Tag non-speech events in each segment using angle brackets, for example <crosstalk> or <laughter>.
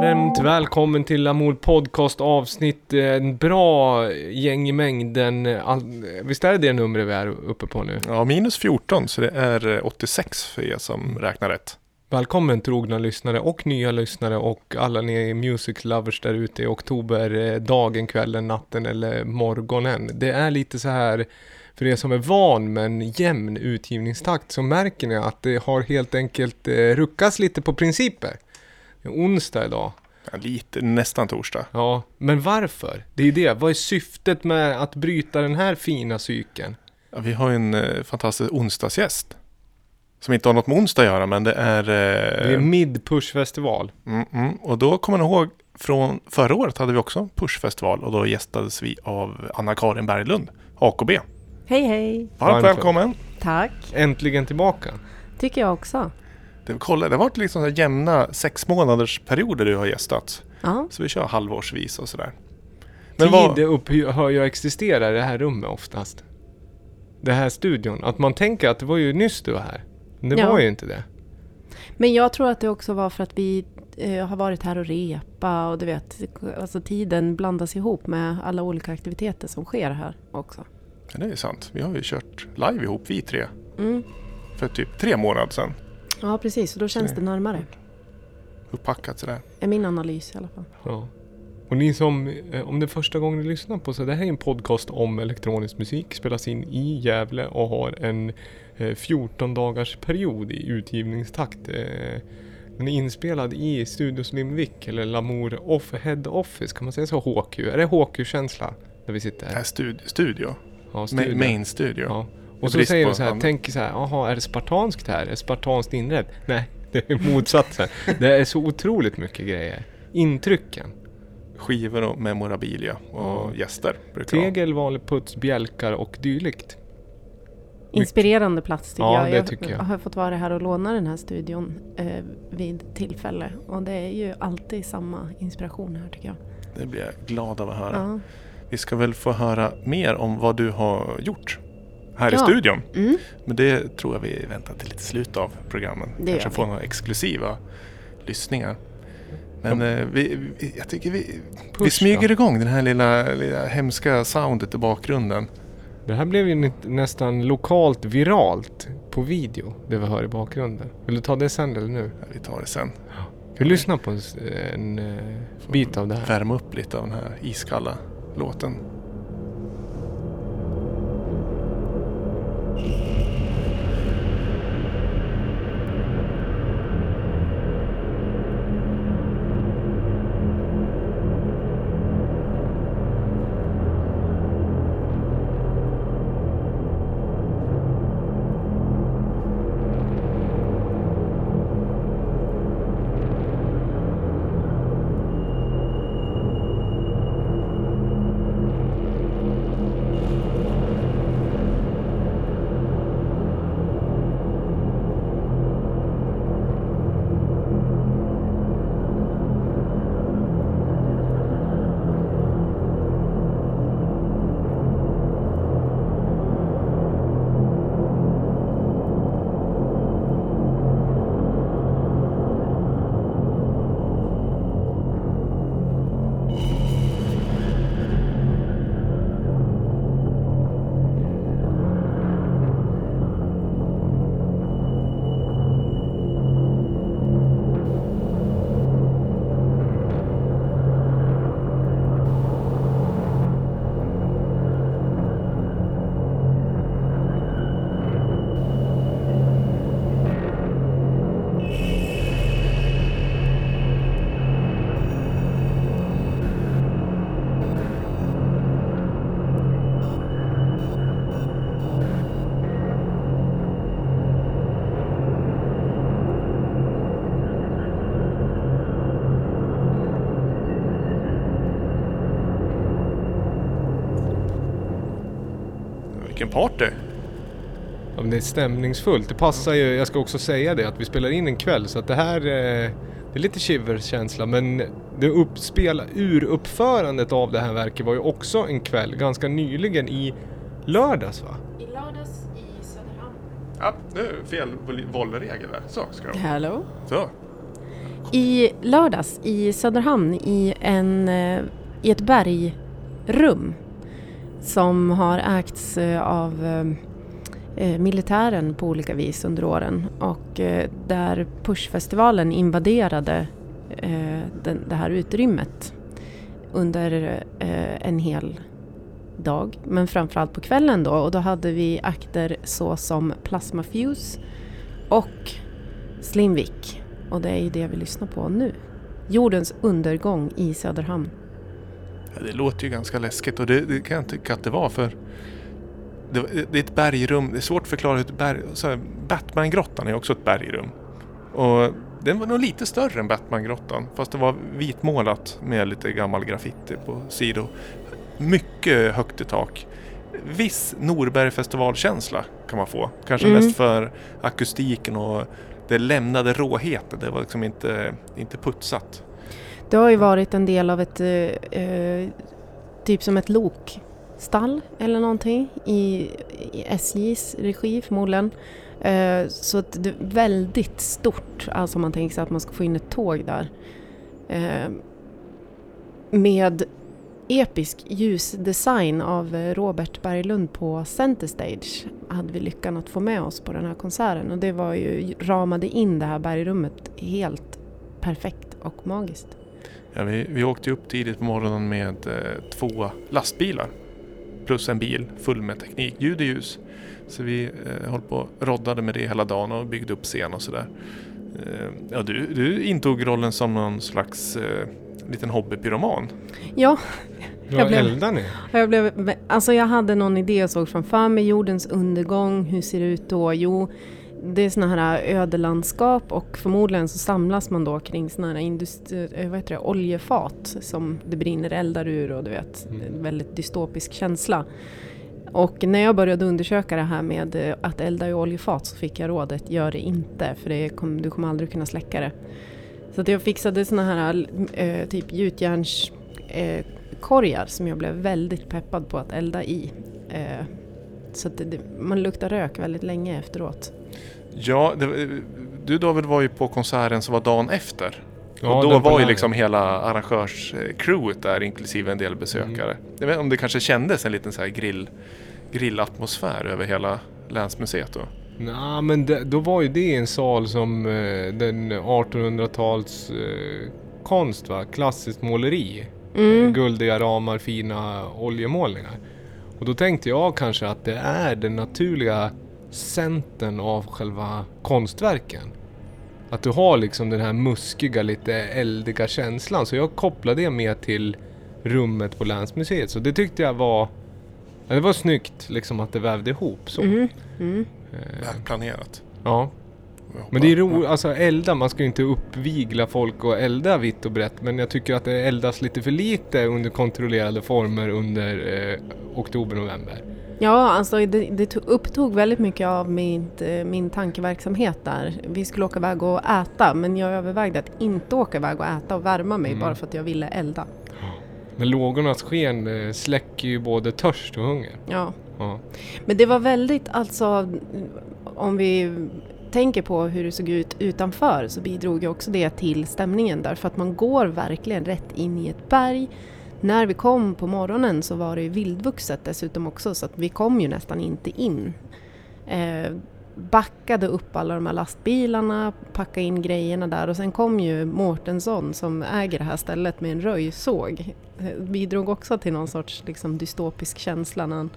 Varmt välkommen till Lamour Podcast avsnitt. eh, En bra gäng i mängden. Visst är det det numret vi är uppe på nu? Ja, minus 14, så det är eh, 86 för er som räknar rätt. Välkommen trogna lyssnare och nya lyssnare och alla ni music lovers där ute i oktober, eh, dagen, kvällen, natten eller morgonen. Det är lite så här, för er som är van med en jämn utgivningstakt så märker ni att det har helt enkelt eh, ruckats lite på principer. Onsdag idag. Ja, lite, nästan torsdag. Ja, men varför? Det är ju det. Vad är syftet med att bryta den här fina cykeln? Ja, vi har en eh, fantastisk onsdagsgäst. Som inte har något med onsdag att göra, men det är... Eh, Det är Mid-Push-festival. mm, mm, och då kommer jag ihåg, från förra året hade vi också Pushfestival och då gästades vi av Anna-Karin Berglund, AKB. Hej hej! Varmt Varmt välkommen! Tack! Äntligen tillbaka. Tycker jag också. Det, kolla, det har varit liksom så jämna sex månaders perioder du har gästat. Ja, Så vi kör halvårsvis och sådär. Tid vad- upphör ju existera i det här rummet oftast. Det här studion. Att man tänker att det var ju nyss du var här. Men det Ja. var ju inte det. men jag tror att det också var för att vi eh, har varit här och repa och du vet, alltså tiden blandas ihop med alla olika aktiviteter som sker här också. Ja, det är sant. Vi har ju kört live ihop, vi tre. Mm. För typ tre månader sedan. Ja, precis. Och då känns det närmare. Uppackat sådär. Är min analys i alla fall. Ja. Och ni som, eh, om det är första gången ni lyssnar på så det här är en podcast om elektronisk musik. Spelas in i Gävle och har en eh, 14 dagars period i utgivningstakt. Eh, den är inspelad i Studios Limvik eller Lamour off Head Office. Kan man säga så? HQ? Är det HQ-känsla? Där vi sitter Det här? här stud- studio. Ja, Ma- studio. main studio. Ja. Och så säger de så här, annat. tänker så här, jaha, är det spartanskt här? Är det spartanskt inrett? Nej, <laughs> det är motsatsen. det är så otroligt mycket grejer. Intrycken. Skivor och memorabilia och Ja. gäster. Tegel, vanlig puts, bjälkar och dylikt. Inspirerande plats tycker Ja, jag. det Jag tycker jag. har fått vara här och låna den här studion eh, vid tillfälle. Och det är ju alltid samma inspiration här tycker jag. Det blir jag glad av att höra. Ja. Vi ska väl få höra mer om vad du har gjort här i Ja. studion. Mm. Men det tror jag vi väntar till lite slut av programmen. Det Kanske gör vi. få några exklusiva lyssningar. Men eh, vi, vi, jag tycker vi, Push vi smyger då. igång den här lilla, lilla hemska soundet i bakgrunden. Det här blev ju nä- nästan lokalt viralt på video, det vi hör i bakgrunden. Vill du ta det sen eller nu? Vi tar det sen. Vi lyssnar på en, en eh, bit av det här. Värma upp lite av den här iskalla låten. Thank you. Party! Ja, men det är stämningsfullt. Det passar ju, jag ska också säga det, att vi spelar in en kväll så att det här eh, det är lite shiver-känsla men det uppspela, uruppförandet av det här verket var ju också en kväll ganska nyligen i lördags va? I lördags i Söderhamn. Ja, nu är fel vol- volleyregel där. Så ska det vara. Hello? Så. I lördags i Söderhamn i, en, eh, i ett bergrum som har ägts eh, av eh, eh, militären på olika vis under åren och där Pushfestivalen invaderade det här utrymmet under en hel dag, men framförallt på kvällen då och då hade vi akter såsom Plasma Fuse och Slimvik och det är ju det vi lyssnar på nu. Jordens undergång i Söderhamn. Ja, det låter ju ganska läskigt och det, det, kan jag tycka att det var för det, det är ett bergrum. Det är svårt att förklara hur ett berg... Batman-grottan är också ett bergrum. Och den var nog lite större än Batman-grottan. Fast det var vitmålat med lite gammal graffiti på sidor. Mycket högt i tak. Viss Norbergfestivalkänsla kan man få. Kanske mm. mest för akustiken och det lämnade råheten. Det var liksom inte, inte putsat. Det har ju varit en del av ett, eh, eh typ som ett lokstall eller någonting i, i SJs regi förmodligen. Eh, så det är väldigt stort, alltså om man tänker sig att man ska få in ett tåg där. Eh, med episk ljusdesign av eh, Robert Berglund på Center Stage hade vi lyckan att få med oss på den här konserten och det var ju, ramade in det här bergrummet helt perfekt och magiskt. Ja, vi, vi åkte upp tidigt på morgonen med eh, två lastbilar plus en bil full med teknik, ljud och ljus. Så vi eh, höll på och roddade med det hela dagen och byggde upp scen och sådär. Eh, ja, du, du intog rollen som någon slags eh, liten hobbypyroman. Ja. Jag blev, eldar ni? Jag, blev, alltså jag hade någon idé jag såg framför mig, jordens undergång, hur ser det ut då? Jo, det är sådana här ödelandskap och förmodligen så samlas man då kring sådana här industri, eh, vad heter det, oljefat som det brinner eldar ur och du vet, mm. väldigt dystopisk känsla. Och när jag började undersöka det här med eh, att elda i oljefat så fick jag rådet, gör det inte för det kom, du kommer aldrig kunna släcka det. Så att jag fixade såna här äh, typ gjutjärnskorgar äh, som jag blev väldigt peppad på att elda i. Äh, så att det, man luktar rök väldigt länge efteråt. Ja, det, du David var ju på konserten som var dagen efter. Ja, och då var ju liksom hela arrangörscrewet där inklusive en del besökare. Mm. Jag vet inte om det kanske kändes en liten så här grill, grillatmosfär över hela länsmuseet då? Nej, men det, då var ju det en sal som eh, den 1800-tals eh, konst va? Klassiskt måleri. Mm. Guldiga ramar, fina oljemålningar. Och då tänkte jag kanske att det är den naturliga centern av själva konstverken. Att du har liksom den här muskiga, lite eldiga känslan. Så jag kopplade det med till rummet på Länsmuseet. Så det tyckte jag var... Det var snyggt liksom att det vävde ihop så. Mm. Mm. Eh, planerat. Ja. Men det är roligt, alltså elda, man ska ju inte uppvigla folk och elda vitt och brett men jag tycker att det eldas lite för lite under kontrollerade former under eh, oktober-november. Ja, alltså det, det upptog väldigt mycket av min, eh, min tankeverksamhet där. Vi skulle åka iväg och äta men jag övervägde att inte åka iväg och äta och värma mig mm. bara för att jag ville elda. Men lågornas sken eh, släcker ju både törst och hunger. Ja. ja. Men det var väldigt, alltså om vi tänker på hur det såg ut utanför så bidrog ju också det till stämningen därför att man går verkligen rätt in i ett berg. När vi kom på morgonen så var det vildvuxet dessutom också så att vi kom ju nästan inte in. Eh, backade upp alla de här lastbilarna, packade in grejerna där och sen kom ju Mårtensson som äger det här stället med en röjsåg. Eh, bidrog också till någon sorts liksom, dystopisk känsla när han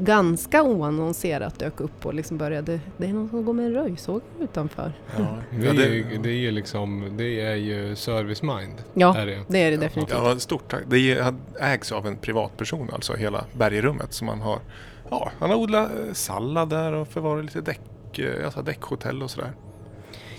ganska oannonserat dök upp och liksom började, det är någon som går med en röjsåg utanför. Ja, det, är ju, det är ju liksom, det är ju service mind. Ja, är det. det är det definitivt. Ja, stort tack. Det ägs av en privatperson alltså, hela bergrummet som man har. Ja, han har odlat sallad där och förvarat lite däck, eh, alltså däckhotell och sådär.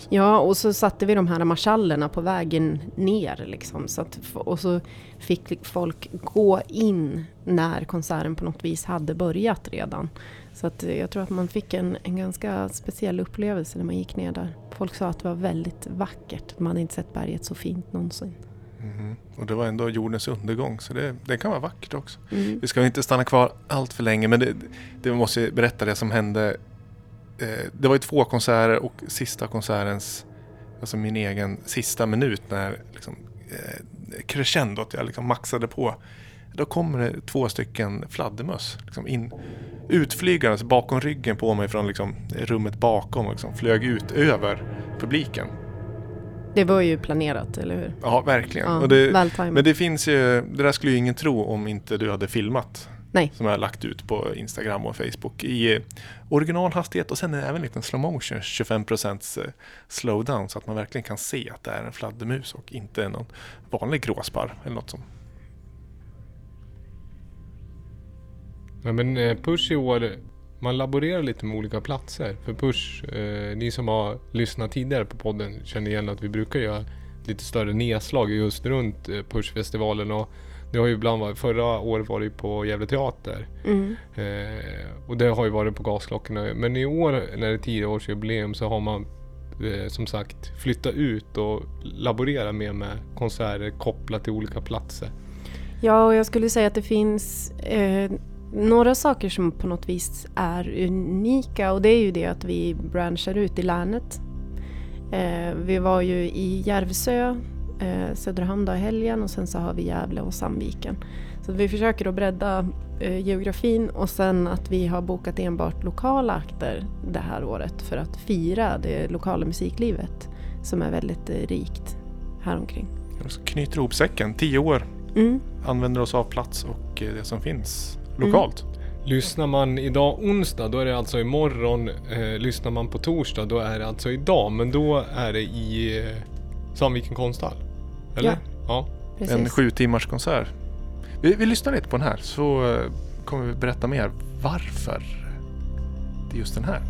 Ja, och så satte vi de här marschallerna på vägen ner. Liksom, så att, och så fick folk gå in när konserten på något vis hade börjat redan. Så att jag tror att man fick en, en ganska speciell upplevelse när man gick ner där. Folk sa att det var väldigt vackert. Man hade inte sett berget så fint någonsin. Mm. Och det var ändå jordens undergång så det, det kan vara vackert också. Mm. Vi ska inte stanna kvar allt för länge men det, det måste berätta det som hände. Eh, det var ju två konserter och sista konsertens alltså min egen sista minut när liksom, eh, crescendot jag liksom maxade på. Då kommer det två stycken fladdermöss liksom in, utflygandes bakom ryggen på mig från liksom, rummet bakom och liksom, flög ut över publiken. Det var ju planerat, eller hur? Ja, verkligen. Ja, det, men det finns ju, det där skulle ju ingen tro om inte du hade filmat. Nej. Som jag har lagt ut på Instagram och Facebook i eh, originalhastighet och sen även en liten slow motion, 25% eh, slowdown så att man verkligen kan se att det är en fladdermus och inte någon vanlig gråsparv eller något som. Ja, men eh, Push i år, man laborerar lite med olika platser. För Push, eh, ni som har lyssnat tidigare på podden känner igen att vi brukar göra lite större nedslag just runt Pushfestivalen. Och det har ju ibland varit, förra året var det på Gävle Teater. Mm. Eh, och det har ju varit på Gasklockorna. Men i år när det är 10-årsjubileum så har man eh, som sagt flyttat ut och laborerat mer med konserter kopplat till olika platser. Ja, och jag skulle säga att det finns eh, några saker som på något vis är unika och det är ju det att vi branchar ut i länet. Eh, vi var ju i Järvsö, eh, Söderhamn då i helgen och sen så har vi Gävle och Sandviken. Så vi försöker att bredda eh, geografin och sen att vi har bokat enbart lokala akter det här året för att fira det lokala musiklivet som är väldigt eh, rikt häromkring. Så knyter ihop säcken, 10 år, Mm. använder oss av plats och eh, det som finns lokalt. Lyssnar man idag onsdag då är det alltså imorgon. Eh, lyssnar man på torsdag då är det alltså idag. Men då är det i eh, Sandviken konsthall. Eller? Ja. ja. Precis. En sju timmars konsert. Vi, vi lyssnar lite på den här så eh, kommer vi berätta mer varför det är just den här.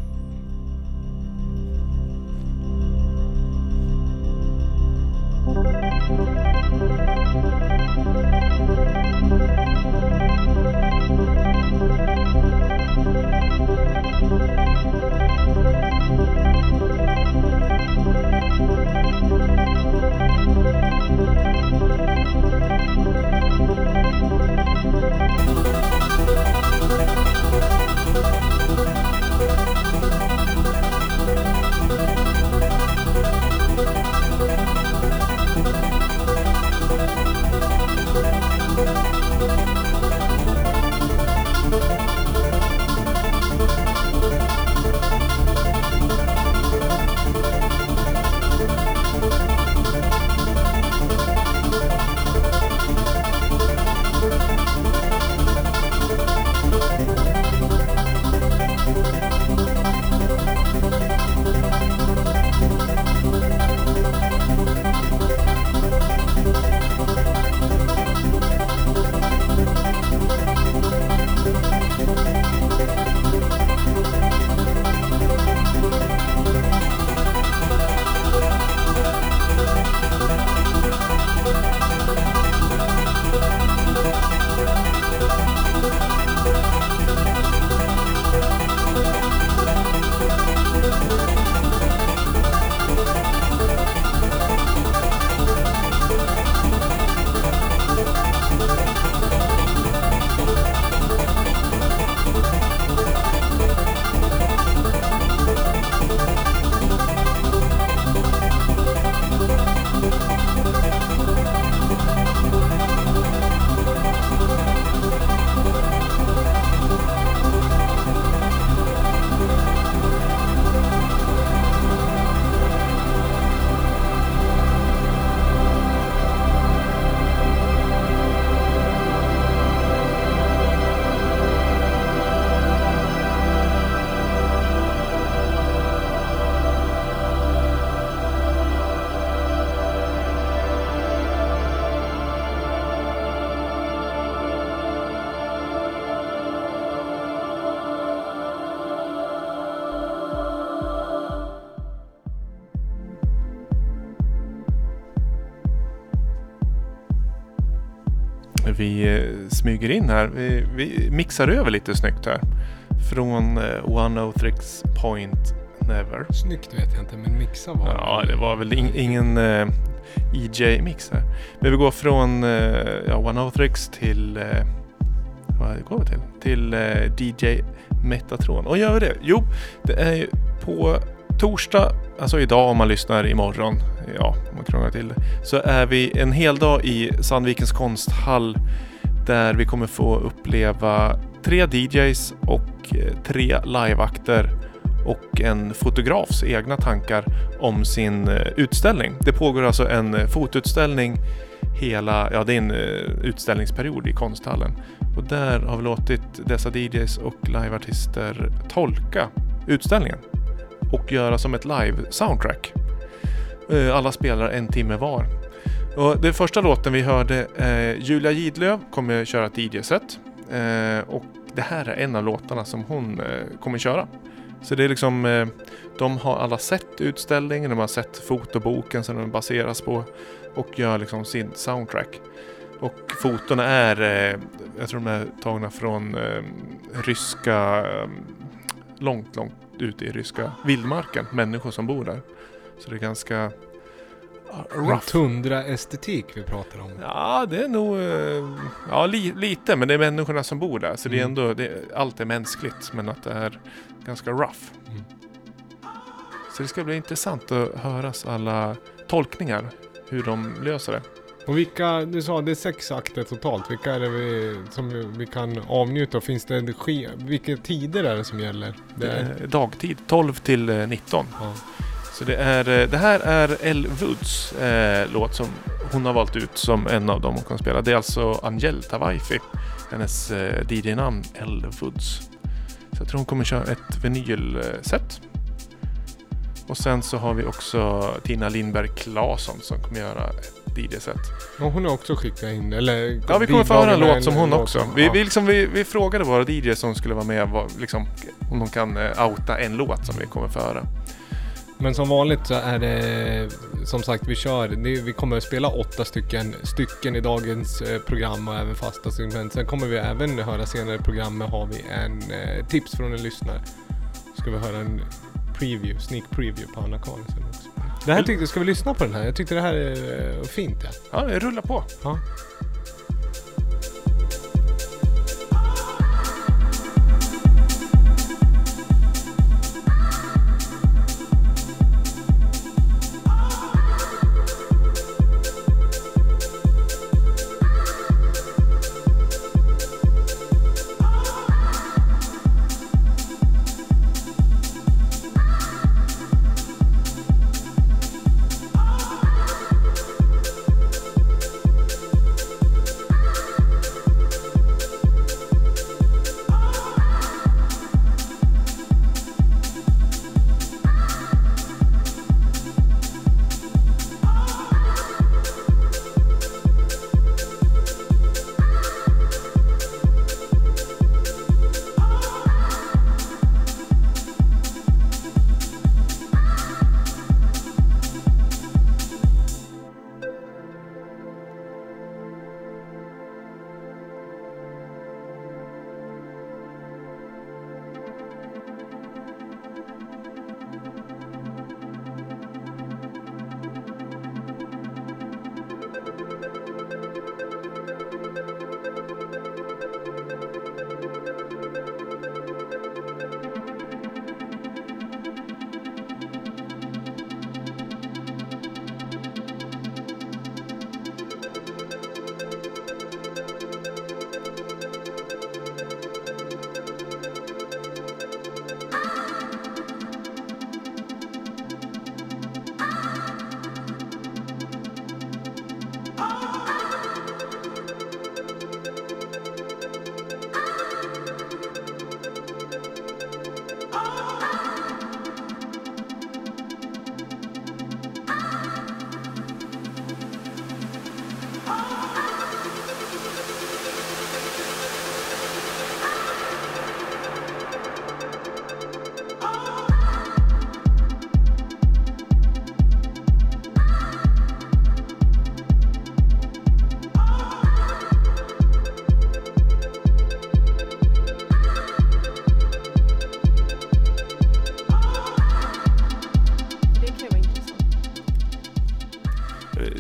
Vi eh, smyger in här. Vi, vi mixar över lite snyggt här. Från eh, One of Tricks Point Never. Snyggt vet jag inte men mixa var Ja, det var väl in, ingen eh, EJ-mix här. Men vi går från eh, ja, One of Tricks till... Eh, vad går vi till? Till eh, DJ Metatron. Och gör vi det? Jo, det är ju på torsdag, alltså idag om man lyssnar imorgon, ja, om man krånglar till det, så är vi en hel dag i Sandvikens konsthall där vi kommer få uppleva tre DJs och eh, tre liveakter och en fotografs egna tankar om sin eh, utställning. Det pågår alltså en eh, fotoutställning hela, ja det är en utställningsperiod i konsthallen. Och där har vi låtit dessa DJs och liveartister tolka utställningen och göra som ett live-soundtrack. Eh, alla spelar en timme var. Och den första låten vi hörde, eh, Julia Gidlöv kommer köra ett DJ-set. Eh, och det här är en av låtarna som hon eh, kommer köra. Så det är liksom, eh, de har alla sett utställningen, de har sett fotoboken som den baseras på och gör liksom sin soundtrack. Och fotona är, eh, jag tror de är tagna från eh, ryska, eh, långt, långt ute i ryska vildmarken, människor som bor där. Så det är ganska rough. Tundra-estetik vi pratar om. Ja, det är nog... Ja, li, lite, men det är människorna som bor där. Så mm. det är mm. ändå... Det, allt är mänskligt, men att det är ganska rough. Mm. Så det ska bli intressant att höra alla tolkningar, hur de löser det. Och vilka, du sa det är sex akter totalt. Vilka är det vi, som vi kan avnjuta? Finns det energi? Vilka tider är det som gäller? Det är dagtid, 12 till 19. Ja. Så det, är, det här är Elle Woods eh, låt som hon har valt ut som en av dem hon kan spela. Det är alltså Angel Tawaifi. Hennes eh, DJ-namn Elle Woods. Så jag tror hon kommer köra ett vinylset. Och sen så har vi också Tina Lindberg Claesson som kommer göra ett DJ-set. Och hon har också skickat in, eller Ja, vi kommer få höra en låt som hon också. Som, vi, ja. vi, liksom, vi, vi, frågade våra DJs som skulle vara med, var, liksom, om de kan uh, outa en låt som vi kommer få höra. Men som vanligt så är det som sagt vi kör, vi kommer att spela åtta stycken, stycken i dagens eh, program och även fasta segment. Sen kommer vi även höra senare i programmet har vi en eh, tips från en lyssnare. Ska vi höra en preview, sneak preview på Anna Karlsson också. Det här tyckte, ska vi lyssna på den här? Jag tyckte det här är eh, fint. Ja, ja det rullar på. Ja.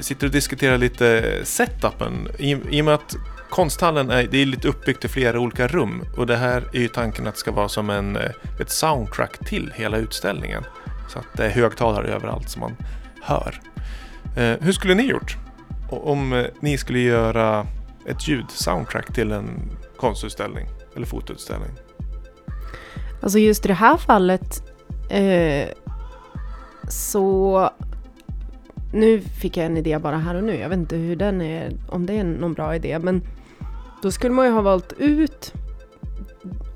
Sitter och diskuterar lite setupen. I, I och med att konsthallen är, det är lite uppbyggt i flera olika rum och det här är ju tanken att det ska vara som en, eh, ett soundtrack till hela utställningen. Så att det är högtalare överallt som man hör. Eh, hur skulle ni gjort? Om eh, ni skulle göra ett ljud-soundtrack till en konstutställning eller fotoutställning. Alltså just i det här fallet eh, så... Nu fick jag en idé bara här och nu. Jag vet inte hur den är, om det är någon bra idé. Men då skulle man ju ha valt ut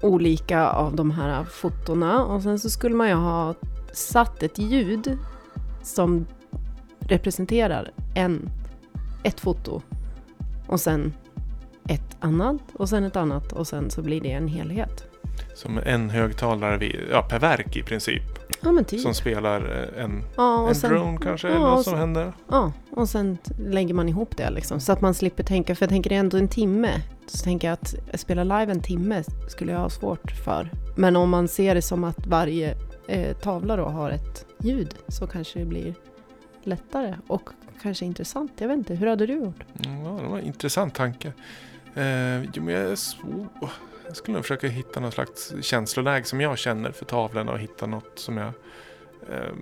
olika av de här fotona och sen så skulle man ju ha satt ett ljud som representerar en, ett foto och sen ett annat och sen ett annat och sen så blir det en helhet. Som en högtalare vid, ja, per verk i princip. Ja men typ. Som spelar eh, en, ja, en sen, drone kanske, ja, eller vad som händer. Ja, och sen lägger man ihop det liksom. Så att man slipper tänka, för jag tänker det är ändå en timme. Så tänker jag att spela live en timme skulle jag ha svårt för. Men om man ser det som att varje eh, tavla då har ett ljud så kanske det blir lättare och kanske intressant. Jag vet inte, hur hade du gjort? Ja, det var en intressant tanke. Eh, jo, men jag, är så, jag skulle nog försöka hitta någon slags känsloläge som jag känner för tavlorna och hitta något som jag... Eh,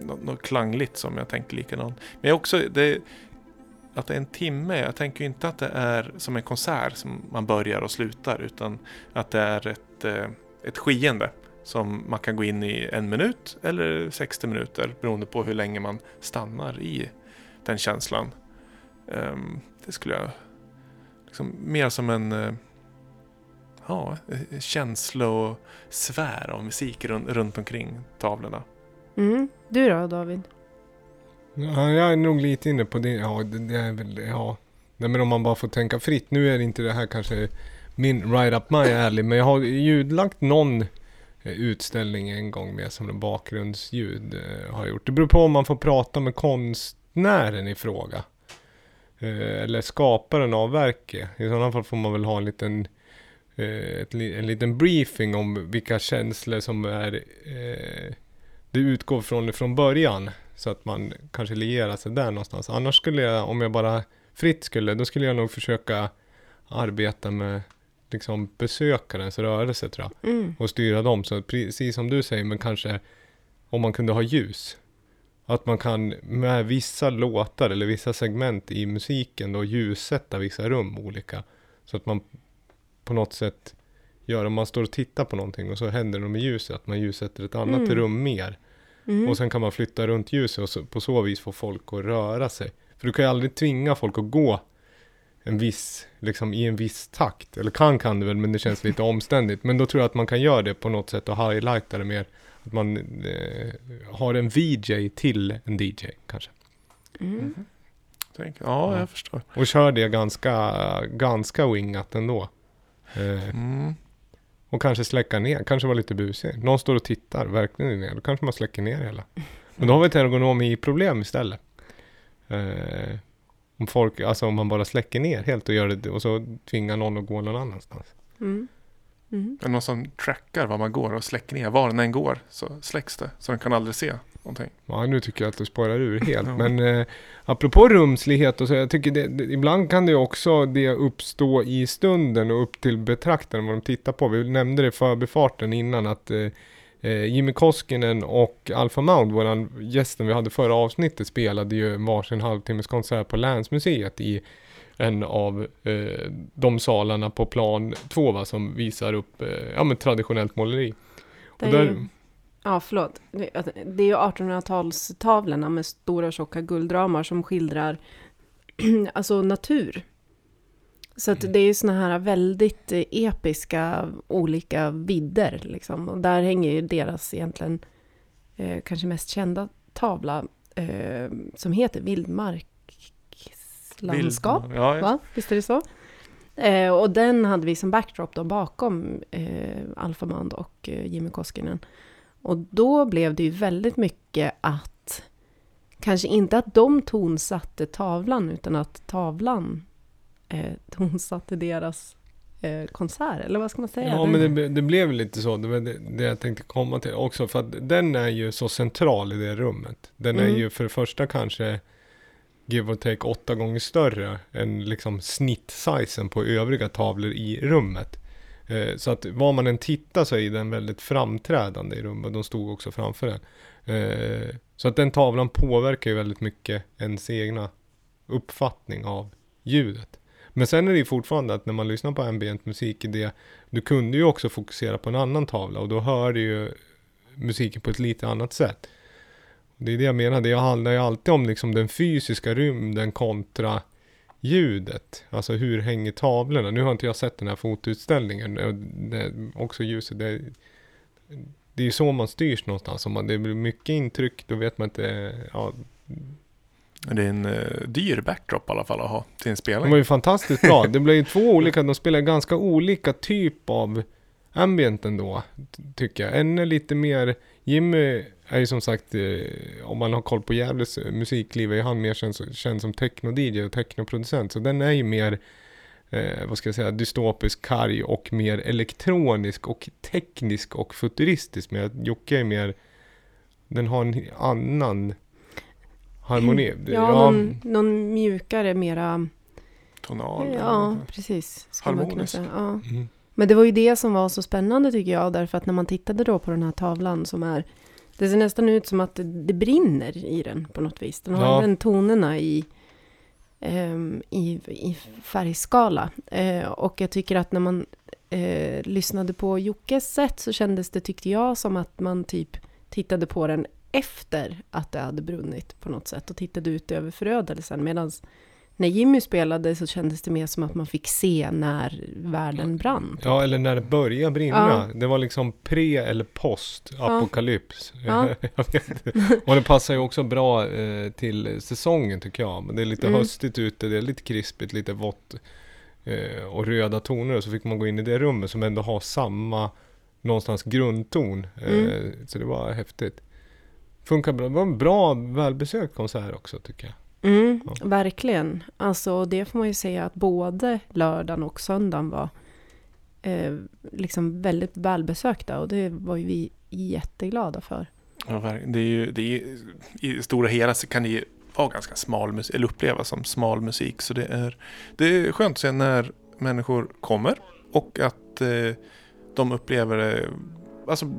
något, något klangligt som jag tänker likadant. Men jag också, det, att det är en timme, jag tänker inte att det är som en konsert som man börjar och slutar utan att det är ett, eh, ett skeende som man kan gå in i en minut eller 60 minuter beroende på hur länge man stannar i den känslan. Eh, det skulle jag... Liksom, mer som en... Eh, ja, eh, känslosfär av musik runt, runt omkring tavlorna. Mm. Du då David? Ja, jag är nog lite inne på det. Ja, det, det är väl, ja. Nej, men om man bara får tänka fritt. Nu är det inte det här kanske min right up my alley, men jag har ljudlagt någon eh, utställning en gång med som en bakgrundsljud eh, har jag gjort. Det beror på om man får prata med konstnären i fråga. Eller skaparen av verket. I sådana fall får man väl ha en liten ett, li- en liten briefing om vilka känslor som är eh, det utgår från från början. Så att man kanske lierar sig där någonstans. Annars skulle jag, om jag bara fritt skulle, då skulle jag nog försöka arbeta med liksom besökarens rörelse tror jag. Mm. Och styra dem. Så precis som du säger, men kanske om man kunde ha ljus. Att man kan med vissa låtar eller vissa segment i musiken då ljussätta vissa rum olika. Så att man på något sätt gör, om man står och tittar på någonting och så händer det med ljuset, att man ljussätter ett annat Mm. rum mer. Mm. Och sen kan man flytta runt ljuset och så, på så vis få folk att röra sig. För du kan ju aldrig tvinga folk att gå en viss, liksom i en viss takt. Eller kan kan du väl, men det känns lite <laughs> omständigt. Men då tror jag att man kan göra det på något sätt och highlighta det mer. Att man eh, har en VJ till en DJ kanske. Mm. Tänk, ja, Ja. jag förstår. Och kör det ganska, ganska wingat ändå. Eh, Mm. och kanske släcka ner, kanske vara lite busig. Någon står och tittar verkligen ner, då kanske man släcker ner hela. Men då har vi ett ergonomiproblem istället. Eh, om folk, alltså om man bara släcker ner helt och gör det och så tvingar någon att gå någon annanstans. Mm. Mm. Någon som trackar var man går och släcker ner. Var den än går så släcks det. Så den kan aldrig se någonting. Ja, nu tycker jag att du spårar ur helt. <laughs> Ja. Men eh, apropå rumslighet och så, jag tycker det, det, ibland kan det också det uppstå i stunden och upp till betraktaren vad de tittar på. Vi nämnde det i förbifarten innan att eh, eh, Jimmy Koskinen och Alpha Mound, våran gästen vi hade förra avsnittet, spelade ju varsin halvtimmes konsert på Länsmuseet i en av eh, de salarna på plan två va, som visar upp eh, ja, men traditionellt måleri. Det Och är där, ju- Ja, förlåt. Det är ju 1800-talstavlorna med stora tjocka guldramar som skildrar <clears throat> alltså natur. Så att det är ju såna här väldigt eh, episka olika vidder liksom. Och där hänger ju deras egentligen eh, kanske mest kända tavla eh, som heter Vildmarkslandskap. Vild- Ja, ja. Va? Visst är det så? Eh, och den hade vi som backdrop då bakom eh, Alphamand och eh, Jimmy Koskinen. Och då blev det ju väldigt mycket att, kanske inte att de tonsatte tavlan, utan att tavlan eh, tonsatte deras eh, konsert, eller vad ska man säga? Ja, men det, det blev lite så. Det var det, det jag tänkte komma till också. För att den är ju så central i det rummet. Den är Mm. ju för det första kanske give or take åtta gånger större än liksom snittsizen på övriga tavlor i rummet. Eh, så att var man än tittar så är den väldigt framträdande i rummet. De stod också framför den. Eh, så att den tavlan påverkar ju väldigt mycket ens egna uppfattning av ljudet. Men sen är det ju fortfarande att när man lyssnar på ambient musik i det, du kunde ju också fokusera på en annan tavla och då hör du ju musiken på ett lite annat sätt. Det är det jag menar, det handlar ju alltid om liksom den fysiska rymden kontra ljudet. Alltså hur hänger tavlorna? Nu har inte jag sett den här fotoutställningen. Det, också ljuset, det, det är ju så man styrs någonstans. Om man, det blir mycket intryck, då vet man inte, ja, Det är en uh, dyr backdrop i alla fall att ha till en spelning. var ju fantastiskt bra. Det blev ju två olika, de spelar ganska olika typ av ambient ändå, ty- tycker jag. En är lite mer, Jimmy är ju som sagt, eh, om man har koll på Gävles eh, musikliv, är ju han mer känd, känd som techno-DJ och technoproducent. Så den är ju mer, eh, vad ska jag säga, dystopisk, karg och mer elektronisk och teknisk och futuristisk. Men Jocke är mer, den har en annan harmoni. Ja, någon, någon mjukare, mera... Tonal. Ja, precis. Harmonisk. Ja. Mm. Men det var ju det som var så spännande tycker jag, därför att när man tittade då på den här tavlan som är... Det ser nästan ut som att det, det brinner i den på något vis. Den har Ja. även tonerna i, ehm, i, i färgskala. Eh, och jag tycker att när man eh, lyssnade på Jockes sätt så kändes det, tyckte jag, som att man typ tittade på den efter att det hade brunnit på något sätt och tittade ut över förödelsen. Medan när Jimmy spelade så kändes det mer som att man fick se när världen brann. Ja, eller när det började brinna. Ja. Det var liksom pre eller post apokalyps. Ja. <laughs> Och det passar ju också bra eh, till säsongen tycker jag. Men det är lite Mm. höstigt ute, det är lite krispigt, lite vått. Eh, och röda toner. Och så fick man gå in i det rummet som ändå har samma någonstans grundton. Eh, Mm. Så det var häftigt. Funkar bra. Det var en bra, välbesökt konsert också tycker jag. Mm, Ja. Verkligen. Alltså det får man ju säga att både lördagen och söndagen var eh, liksom väldigt välbesökta och det var ju vi jätteglada för. Ja, det är ju, det är, ju- I stora hela så kan det ju vara ganska smal musik, eller upplevas som smal musik. Så det är, det är skönt att se när människor kommer och att eh, de upplever det. Alltså,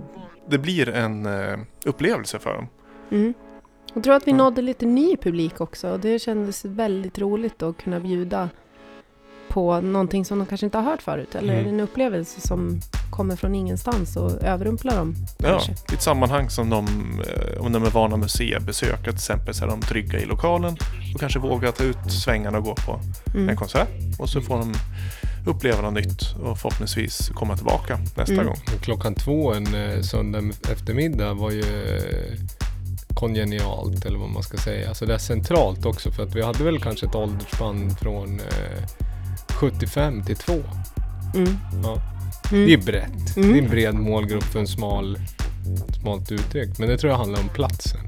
det blir en eh, upplevelse för dem. Mm. Jag tror att vi Ja. nådde lite ny publik också och det kändes väldigt roligt att kunna bjuda på någonting som de kanske inte har hört förut eller Mm. en upplevelse som kommer från ingenstans och överrumplar dem. Ja, Kanske. i ett sammanhang som de, eh, om de är vana museibesökare till exempel, så är de trygga i lokalen och kanske vågar ta ut svängarna och gå på Mm. en konsert. Och så får de uppleva något nytt och förhoppningsvis komma tillbaka nästa Mm. gång. Klockan två en eh, söndag eftermiddag var ju eh, kongenialt eller vad man ska säga. Så det är centralt också för att vi hade väl kanske ett åldersspann från eh, 75 till 2. Mm. Ja. Mm. Det är brett. Mm. Det är en bred målgrupp för en smal, smalt uttryck. Men det tror jag handlar om platsen.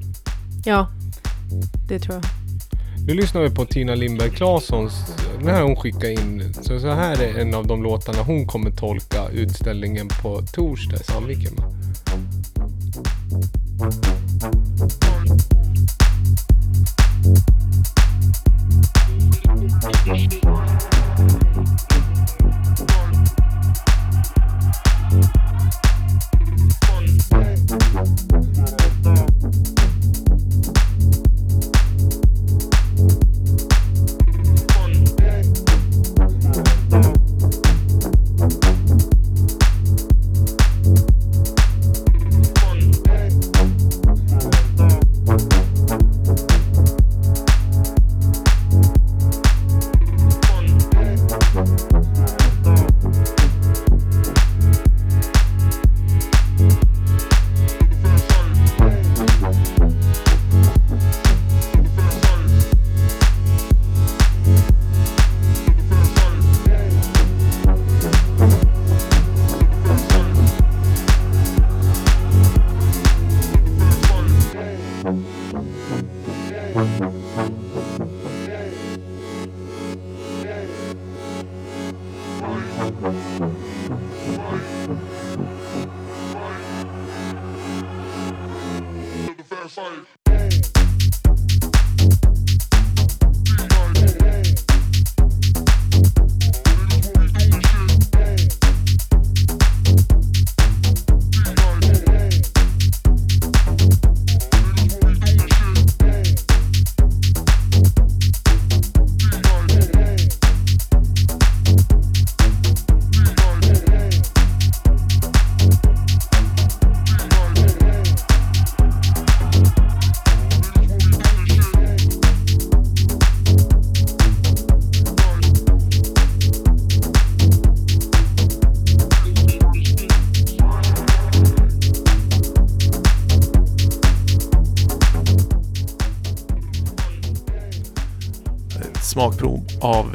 Ja, det tror jag. Nu lyssnar vi på Tina Lindberg Claessons, den här hon skickade in. Så, så här är en av de låtarna hon kommer tolka utställningen på torsdag i Sandviken Thank you.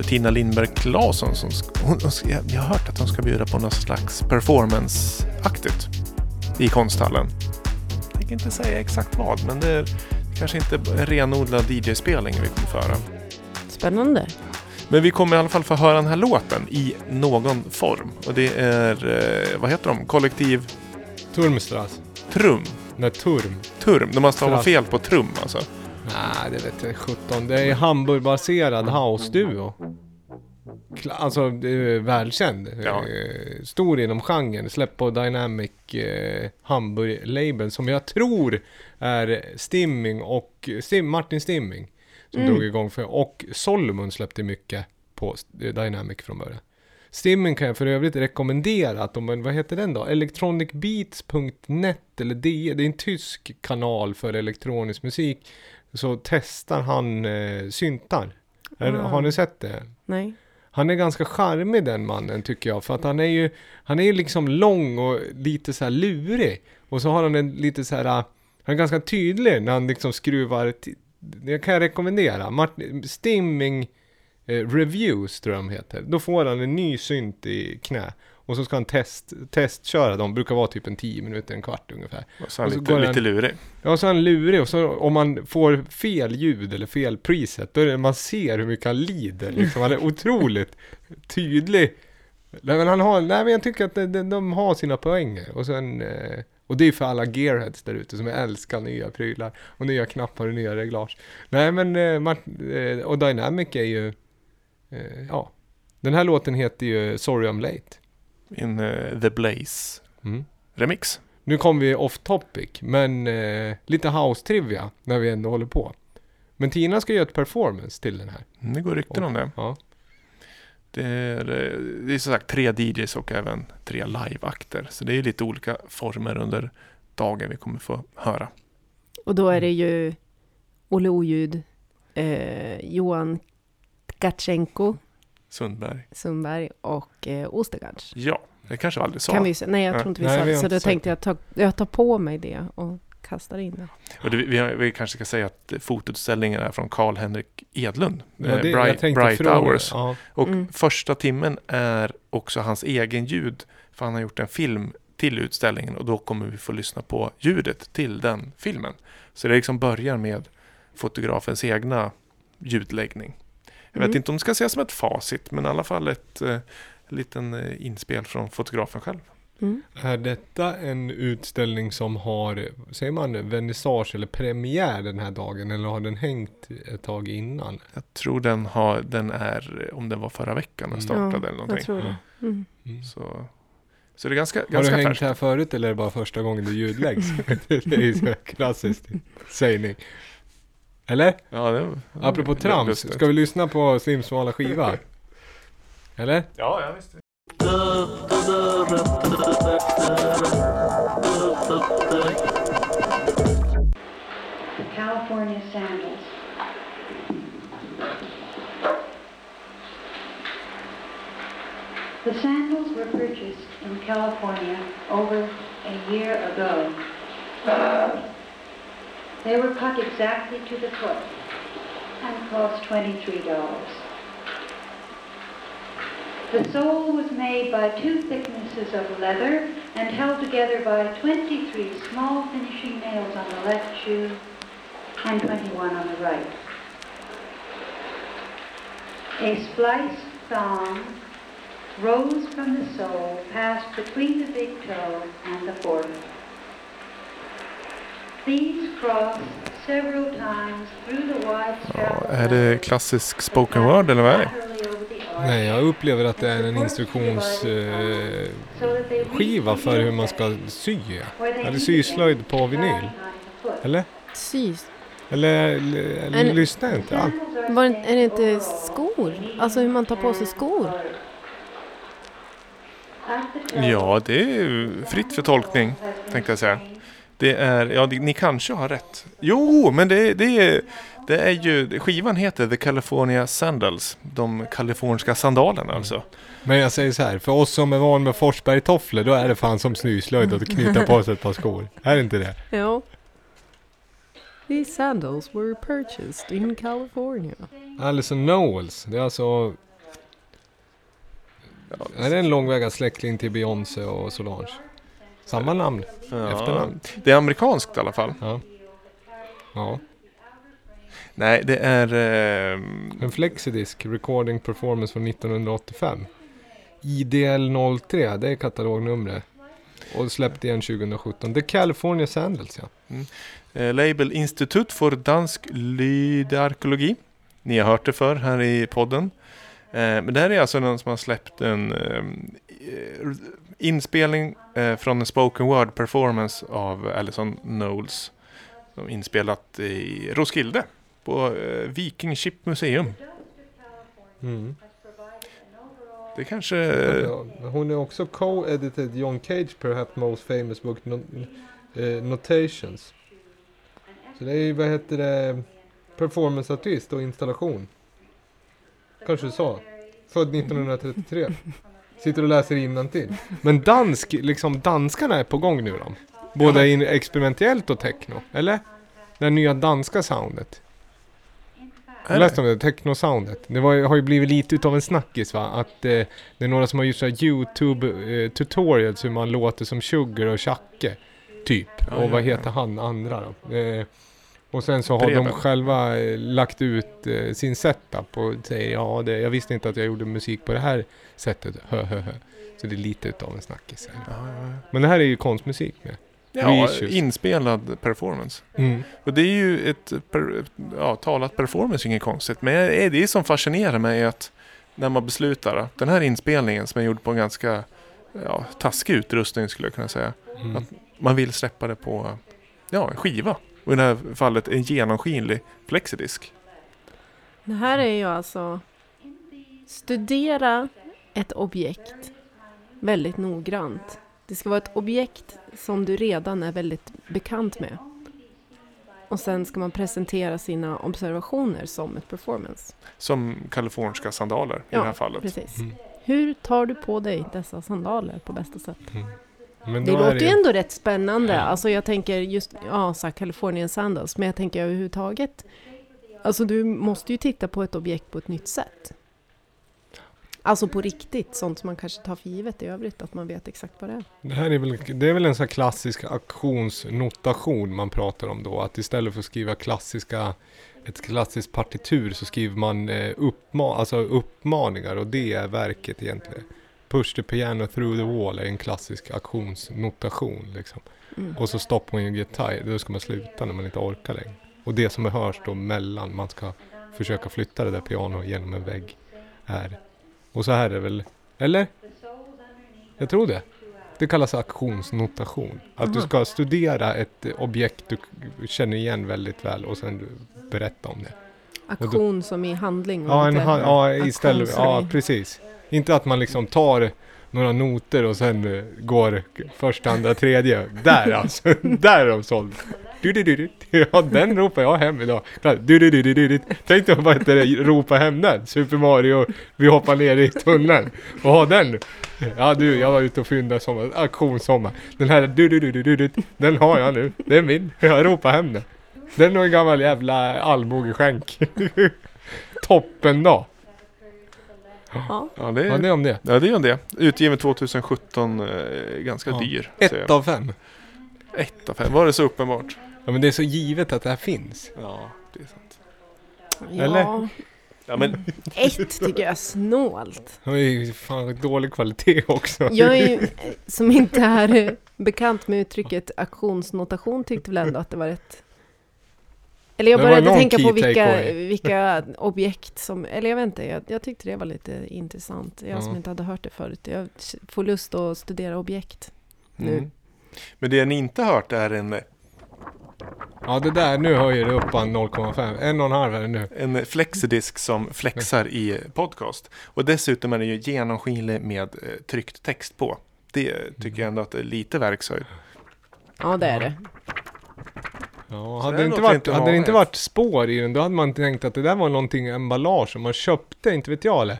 Tina Lindberg Claesson. Som hon, jag har hört att hon ska bjuda på något slags performance-aktigt i konsthallen. Jag tänker inte säga exakt vad, men det är kanske inte en renodlad DJ-spelning vi kommer föra. Spännande. Men vi kommer i alla fall få höra den här låten i någon form. Och det är, eh, vad heter de? Kollektiv Turmstras. Trum. Nej, Turm. Turm. De har stavat fel på trum alltså. Nej, det vet jag 17. Det är Hamburgbaserad house-duo. Alltså, det välkänd. Ja. Eh, Stor inom genren. Släppt på Dynamic eh, Hamburg-label som jag tror är Stimming och Stim, Martin Stimming. Som Mm. drog igång för Och Solomon släppte mycket på Dynamic från början. Stimming kan jag för övrigt rekommendera att de, vad heter den då? Electronicbeats.net eller DE, det är en tysk kanal för elektronisk musik. Så testar han eh, syntar. Ah. Har ni sett det? Nej. Han är ganska charmig den mannen tycker jag. För att han är ju, han är ju liksom lång och lite så här lurig. Och så har han en lite så här, han är ganska tydlig när han liksom skruvar. Det kan jag rekommendera. Martin, Stimming eh, Reviews tror jag de heter. Då får han en ny synt i knä. Och så ska han test, testköra dem. Brukar vara typ en 10 minuter, en kvart ungefär. Och så är han Och så lite, lite lurig. Ja, så är han lurig och så om man får fel ljud eller fel preset, då är det man ser hur mycket han lider. Liksom. Han är <laughs> otroligt tydlig. Nej, men han har, nej, men jag tycker att de, de, de har sina poänger. Och, sen, eh, och det är för alla gearheads där ute som älskar nya prylar och nya knappar och nya reglage. Nej, men eh, eh, och Dynamic är ju, ja. Den här låten heter ju Sorry I'm Late. In eh, The Blaze Mm. remix. Nu kommer vi off topic, men eh, lite house-trivia när vi ändå håller på. Men Tina ska göra ett performance till den här. Mm, Det går rykten om det. Ja. Det är, eh, det är som sagt tre DJs och även tre liveakter. Så det är lite olika former under dagen vi kommer få höra. Och då är det ju Olle Oljud, eh, Johan Tkatjenko, Sundberg. Sundberg och eh, Ostergaards. Ja, det kanske vi aldrig sa. Kan vi, nej, jag tror inte vi Nej, sa det. Så då tänkte jag ta, jag tar på mig det och kastar in det. Och det, vi, vi kanske ska säga att fotoutställningen är från Karl-Henrik Edlund. Ja, eh, det, jag Bright, Bright fråga- Hours. Ja. Och Mm. första timmen är också hans egen ljud. För han har gjort en film till utställningen och då kommer vi få lyssna på ljudet till den filmen. Så det liksom börjar med fotografens egna ljudläggning. Jag vet Mm. inte om det ska ses som ett facit men i alla fall ett eh, liten eh, inspel från fotografen själv. Mm. Är detta en utställning som har, säger man vernissage eller premiär den här dagen? Eller har den hängt ett tag innan? Jag tror den, har, den är, om den var förra veckan den Mm. startade eller jag någonting. tror det. Mm. Mm. Så, så det är ganska, Har du ganska hängt färskt. här förut eller är det bara första gången du ljudläggs? <laughs> det är ju så klassiskt sägning. Eller? Ja, det, Apropå trams, lustigt. ska vi lyssna på Slims smala skiva? Eller? Ja, ja visst. California sandals. The sandals were purchased in California over a year ago. They were cut exactly to the foot and cost $23. The sole was made by two thicknesses of leather and held together by 23 small finishing nails on the left shoe and 21 on the right. A spliced thong rose from the sole, passed between the big toe and the forefoot. Är det klassisk spoken word eller vad är det? Nej, jag upplever att det är en instruktionsskiva eh, för hur man ska sy. Eller syslöjd på vinyl. Eller? Sys. Eller, eller, En- lyssnar jag inte alls? Var, är det inte skor? Alltså hur man tar på sig skor? Ja, det är ju fritt för tolkning, tänkte jag säga. Det är, ja, det, ni kanske har rätt. Jo, men det, det, är, det är ju, skivan heter The California Sandals. De kaliforniska sandalerna alltså. Men jag säger så här, för oss som är van med Forsberg-tofflor, då är det fan som snyslöjd att knyta på sig ett par skor. Är det inte det? Ja. These sandals were purchased in California. Alison Knowles. Det är alltså... Ja, Är det en långväga släkting till Beyoncé och Solange? Samma namn? ja, efternamn? Det är amerikanskt i alla fall. Ja. Ja. Nej, det är... ehm, En Flexidisk Recording Performance från 1985. IDL03, det är katalognumret. Och släppt igen 2017. The California Sandals ja. Eh, label Institut för dansk lydarkologi. Ni har hört det för här i podden. Eh, men det här är alltså någon som har släppt en ehm, eh, inspelning eh, från en spoken word performance av Alison Knowles. Som inspelat i Roskilde på eh, Viking Ship Museum. Mm. Det kanske... Ja, Hon är också co-edited John Cage perhaps most famous book no- eh, Notations. Så det är ju, vad heter det, performanceartist och installation. Kanske du sa. Född <laughs> 1933. Sitter och läser till. Men dansk, liksom danskarna är på gång nu då. Både in experimentellt och techno, eller? Det nya danska soundet. Jag läste om det, techno-soundet. Det var, har ju blivit lite utav en snackis va? Att eh, det är några som har gjort så här YouTube eh, tutorials hur man låter som Sugar och Chacke. Typ. Ja, och vad heter han andra då? Eh, och sen så har Preben. de själva eh, lagt ut eh, sin setup och säger ja, det, jag visste inte att jag gjorde musik på det här sättet. Så det är lite utav en snackis. Ja, ja, ja. Men det här är ju konstmusik med. Ja, inspelad performance. Mm. Och det är ju ett per, ja, talat performance, inget konstigt. Men det som fascinerar mig är att när man beslutar att den här inspelningen som är gjord på en ganska ja, taskig utrustning skulle jag kunna säga. Mm. Att man vill släppa det på ja, en skiva. Och i det här fallet en genomskinlig flexidisk. Det här är ju alltså studera ett objekt väldigt noggrant. Det ska vara ett objekt som du redan är väldigt bekant med. Och sen ska man presentera sina observationer som ett performance. Som kaliforniska sandaler i Ja, det här fallet. Precis. Mm. Hur tar du på dig dessa sandaler på bästa sätt? Men Det låter ju ändå rätt spännande. Alltså jag tänker just, ja, så här Californian Sandals, men jag tänker överhuvudtaget. Alltså du måste ju titta på ett objekt på ett nytt sätt. Alltså på riktigt, sånt som man kanske tar för givet i övrigt, att man vet exakt vad det är. Det här är väl, det är väl en sån här klassisk auktionsnotation man pratar om då. Att istället för att skriva klassiska, ett klassiskt partitur så skriver man eh, uppma, alltså uppmaningar och det är verket egentligen. Push the piano through the wall är en klassisk auktionsnotation liksom. Mm. Och så stop when you get tired, då ska man sluta när man inte orkar längre. Och det som hörs då mellan, man ska försöka flytta det där pianot genom en vägg, är. Och så här är det väl, eller? Jag tror det. Det kallas auktionsnotation. Att du Aha. ska studera ett objekt du känner igen väldigt väl och sen berätta om det. Aktion som i handling Ja, ha- ja istället, ja precis. Inte att man liksom tar några noter och sen eh, går första, andra, tredje. Där alltså, <laughs> där är de såld. Du, du, du, du. Ja, den ropar jag hem idag. Du, du, du, du, du. Tänk dig vad heter ropa hem den. Super Mario, vi hoppar ner i tunneln. Och ha den. Ja du, jag var ute och fyndade sommar, auktionssommar. Den här, du, du, du, du, du, du, den har jag nu. Det är min. Jag ropar hem den. Den är nog en gammal jävla allmogeskänk. <laughs> Toppen då. Ja, Ja, det Ja, är, det är om det. ja, det är ju det. Utgiven 2017, eh, ganska Ja. dyr. Ett av fem. Ett av fem. Var det så uppenbart? Ja men det är så givet att det här finns. Ja, det är sant. Eller? ja Ja, men ett tycker jag är snålt. Det är ju fan dålig kvalitet också. Jag är ju, eh, som inte är bekant med uttrycket auktionsnotation tyckte väl ändå att det var rätt eller jag började tänka på vilka, <laughs> vilka objekt som, eller jag vet inte, jag, jag tyckte det var lite intressant. Jag som Ja. inte hade hört det förut. Jag får lust att studera objekt nu. Mm. Men det ni inte hört är en, Ja det där, nu höjer det upp på en 0,5. En och en halv är det nu. en flexidisk som flexar i podcast. Och dessutom är den ju genomskinlig med eh, tryckt text på. Det tycker jag ändå att det är lite verkshöjd. Ja, det är det. Ja, hade det inte varit, hade det inte varit spår i den, då hade man tänkt att det där var någonting emballage som man köpte, inte vet jag eller.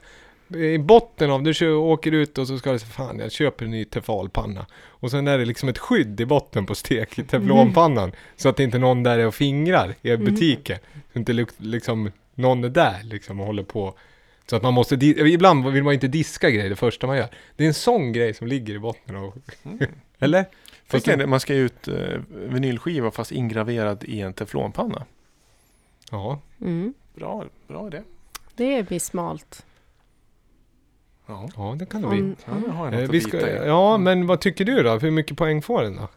I botten av, du kör, åker ut och så ska du säga fan jag köper en ny tefalpanna. Och sen är det liksom ett skydd i botten på stek teflonpannan. Så att inte någon där är och fingrar i Mm. butiken. Så inte liksom någon är där liksom och håller på. Så att man måste, ibland vill man inte diska grejer det första man gör. Det är en sån grej som ligger i botten och, <laughs> eller? Fast Fast man ska ge ut eh, vinylskiva fast ingraverad i en teflonpanna. Ja, Mm. Bra, bra idé. Det blir smalt. Ja, ja det kan det bli. Om, ja har Eh, vi ska, ja, men vad tycker du då? Hur mycket poäng får den då?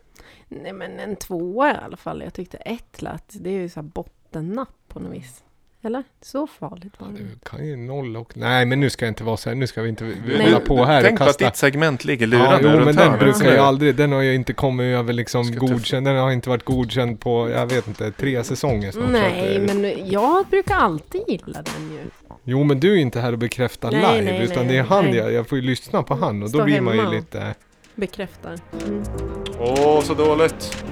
nej men en tvåa i alla fall. Jag tyckte ett lät, det är ju så här bottennapp på något vis. Eller? Så farligt var Ja, det. det kan ju noll och... Nej, men nu ska jag inte vara så här. Nu ska vi inte Nej. hålla på här Tänk och på att kasta... ditt segment ligger Ja, jo, men den brukar ju aldrig... Den har ju inte kommit över liksom Ska godkänd. Den har inte varit godkänd på, jag vet inte, tre säsonger snart. Nej, att, men jag brukar alltid gilla den ju. Jo, men du är inte här och bekräftar Nej, live. nej, utan nej, det är han nej. jag, jag får ju lyssna på han och då Stå blir man ju lite... Bekräftar. Mm. Åh, så dåligt.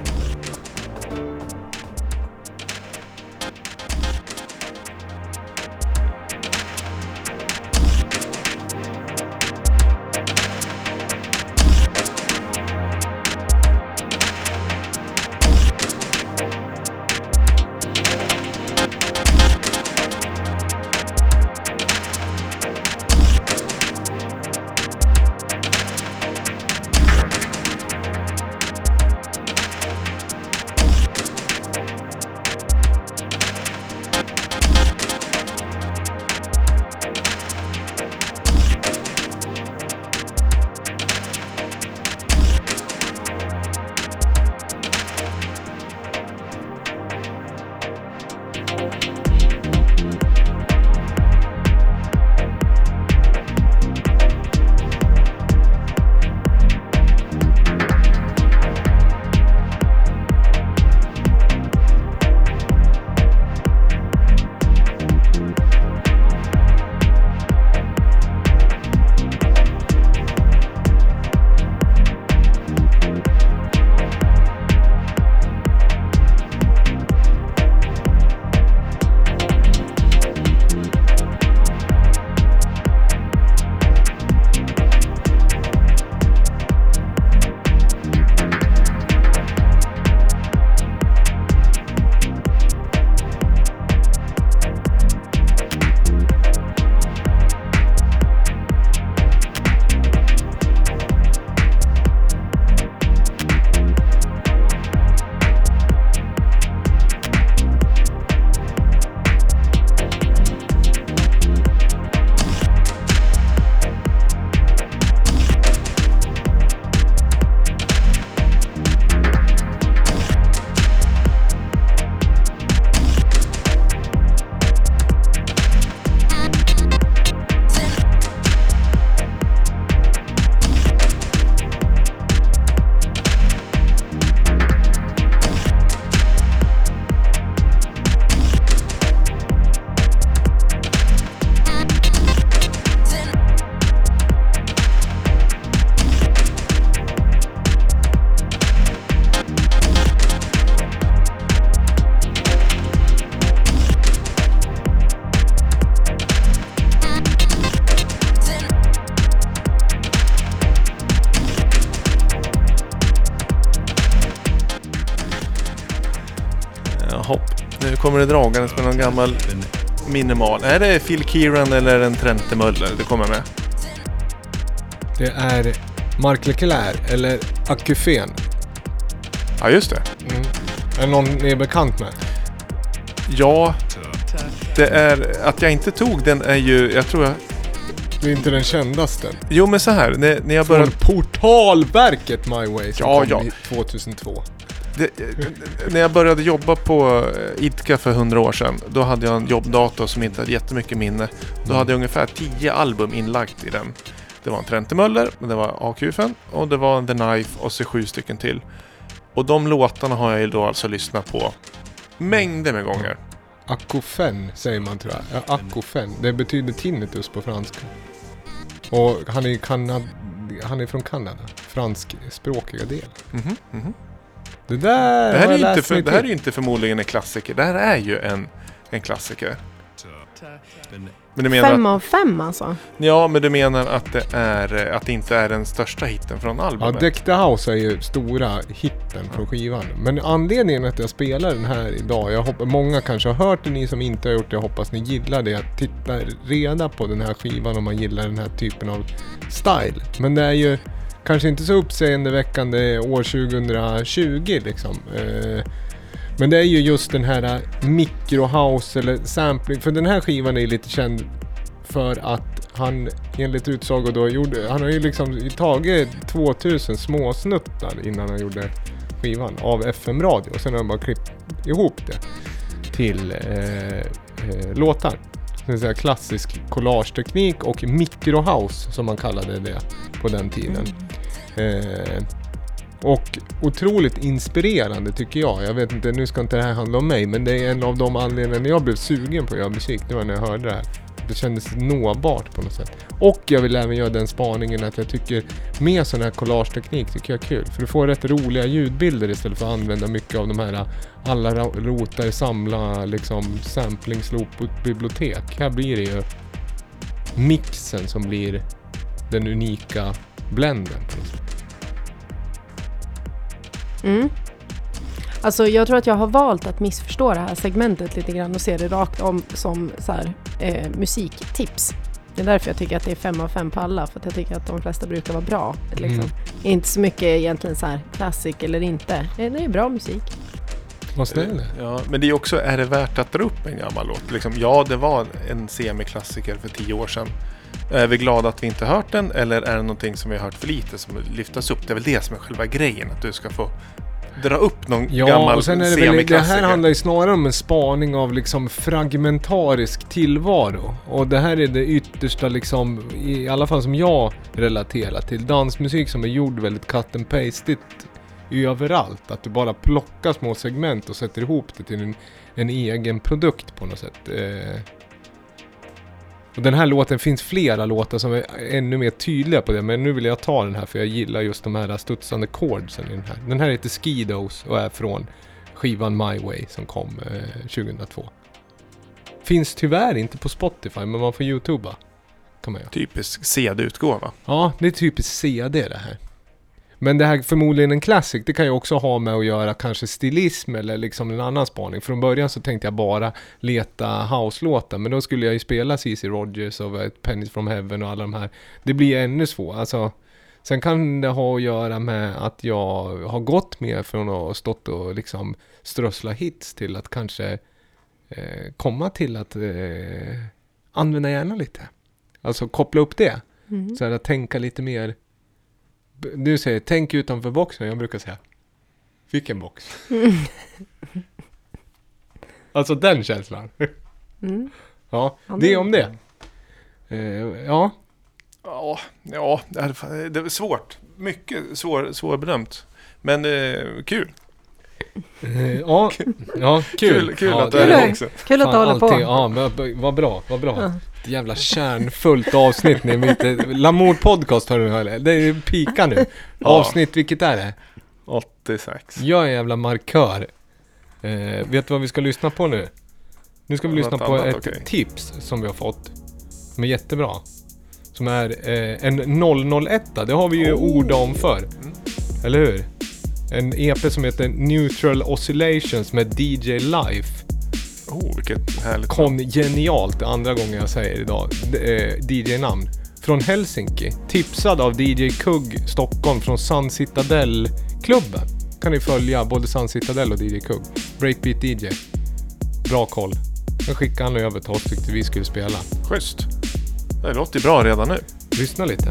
Kommer det dragandes med någon gammal minimal. Är det Phil Kieran eller en Trente Möller det kommer med? Det är Mark Leclerc eller Acufen. Ja, just det. Mm. Är det någon ni är bekant med? Ja, det är... Att jag inte tog den är ju... Jag tror jag... Det är inte den kändaste. Jo, men så här. När, när jag Från började... portalverket My Way som Ja, kom ja. i 2002. Det, när jag började jobba på eh, Idka för hundra år sedan, då hade jag en jobbdator som inte hade jättemycket minne. Då hade jag ungefär 10 album inlagt i den. Det var en Trente Möller, det var AQFen och det var en The Knife och så sju stycken till. Och de låtarna har jag ju då alltså lyssnat på mängder med gånger. Akofen säger man tror jag. Ja, Akofen. Det betyder tinnitus på franska. Och han är, kanad... han är från Kanada. Franskspråkiga del. Mhm, mhm. Det där Det, här är inte för, det här är ju inte förmodligen en klassiker. Det här är ju en, en klassiker. Men du menar Fem att, av fem alltså? ja, men du menar att det, är, att det inte är den största hitten från Ja, albumet? Deck the House är ju stora hitten från skivan. Men anledningen att jag spelar den här idag, jag hoppas, många kanske har hört det, ni som inte har gjort det, jag hoppas ni gillar det. Titta reda på den här skivan om man gillar den här typen av style. Men det är ju kanske inte så uppseendeväckande år 2020 liksom. Eh, men det är ju just den här eh, microhouse eller sampling, för den här skivan är ju lite känd för att han enligt utsago då gjorde, han har ju liksom tagit 2000 småsnuttar innan han gjorde skivan av FM-radio och sen har han bara klippt ihop det till eh, eh, låtar. Det vill säga klassisk collageteknik och microhouse som man kallade det på den tiden. Mm. Eh, och otroligt inspirerande tycker jag. Jag vet inte, nu ska inte det här handla om mig, men det är en av de anledningarna jag blev sugen på att göra musik. Det var när jag hörde det här. Det kändes nåbart på något sätt. Och jag vill även göra den spaningen att jag tycker med sån här collageteknik tycker jag är kul. För du får rätt roliga ljudbilder istället för att använda mycket av de här alla rotar samla liksom samplingsloop-bibliotek. Här blir det ju mixen som blir den unika blenden. Mm. Alltså jag tror att jag har valt att missförstå det här segmentet lite grann och se det rakt om som så här, eh, musiktips. Det är därför jag tycker att det är fem av fem på alla, för att jag tycker att de flesta brukar vara bra. Liksom. Mm. Inte så mycket egentligen så här klassik eller inte. Det är bra musik. Vad snäll Ja, men det är också, är det värt att dra upp en gammal låt? Liksom, ja, det var en semiklassiker för tio år sedan. Är vi glada att vi inte hört den eller är det någonting som vi har hört för lite som lyftas upp? Det är väl det som är själva grejen, att du ska få dra upp någon Ja, gammal och sen är det väl, det här handlar ju snarare om en spaning av liksom fragmentarisk tillvaro. Och det här är det yttersta liksom, i alla fall som jag relaterar till. Dansmusik som är gjord väldigt cut and pastigt överallt. Att du bara plockar små segment och sätter ihop det till en, en egen produkt på något sätt. Eh, och den här låten finns flera låtar som är ännu mer tydliga på det. Men nu vill jag ta den här för jag gillar just de här studsande chordsen i den här. Den här heter Skidos och är från skivan My Way som kom eh, 2002. Finns tyvärr inte på Spotify men man får youtuba. Kan man göra. Typisk CD-utgåva. Ja, det är typiskt CD det här. Men det här förmodligen en classic, det kan ju också ha med att göra kanske stilism eller liksom en annan spaning. Från början så tänkte jag bara leta house-låtar, men då skulle jag ju spela C.C. Rogers och Pennies from Heaven och alla de här. Det blir ännu svårare. Alltså, sen kan det ha att göra med att jag har gått mer från att ha stått och liksom strössla hits till att kanske eh, komma till att eh, använda hjärnan lite. Alltså koppla upp det. Mm. Så att tänka lite mer. Du säger tänk utanför boxen. Jag brukar säga vilken box? <laughs> alltså den känslan. Mm. <laughs> ja, det är om det. Eh, ja, Ja, ja det är- det är svårt. Mycket svår, svårbedömt. Men eh, kul. Eh, ja, ja, kul. Kul, kul ja, att du det är det också. Kul att du håller på. allting- Ja, men vad bra, vad bra. Ja. Ett jävla kärnfullt avsnitt ni mitt Lamour podcast har du hört. Det är pika nu. Ja. Avsnitt, vilket är det? 86. Jag är jävla markör. Eh, vet du vad vi ska lyssna på nu? Nu ska vi Något lyssna på annat, ett okej. tips som vi har fått. Som är jättebra. Som är eh, en 001. Det har vi ju Oh. ordat om förr. Mm. Eller hur? En EP som heter Neutral Oscillations med DJ Life. Oh, vilket härligt Kom genialt, andra gången jag säger idag. DJ-namn. Från Helsinki. Tipsad av DJ Kugg Stockholm från Sun Citadel-klubben. Kan ni följa både Sun Citadel och DJ Kugg. Breakbeat DJ. Bra koll. Sen skickade han över till oss tyckte vi skulle spela. Schysst. Det låter bra redan nu. Lyssna lite.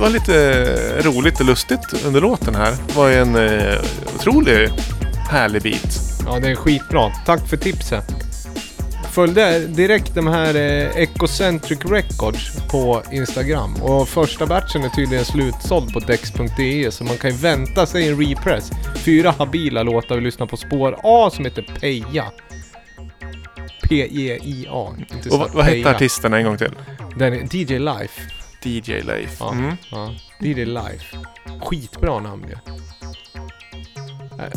Var lite roligt och lustigt under låten här. Det var ju en eh, otroligt härlig bit. Ja, det är skitbra. Tack för tipset. Följde direkt de här eh, Ecocentric Records på Instagram. Och första batchen är tydligen slutsåld på dex.de så man kan ju vänta sig en repress. Fyra habila låtar vi lyssnar på spår A som heter Peja. P-E-I-A. Och vad, vad hette artisten en gång till? Den är DJ Life. DJ Leif. Ja. Mm. Ja, DJ Life. Skitbra namn ju.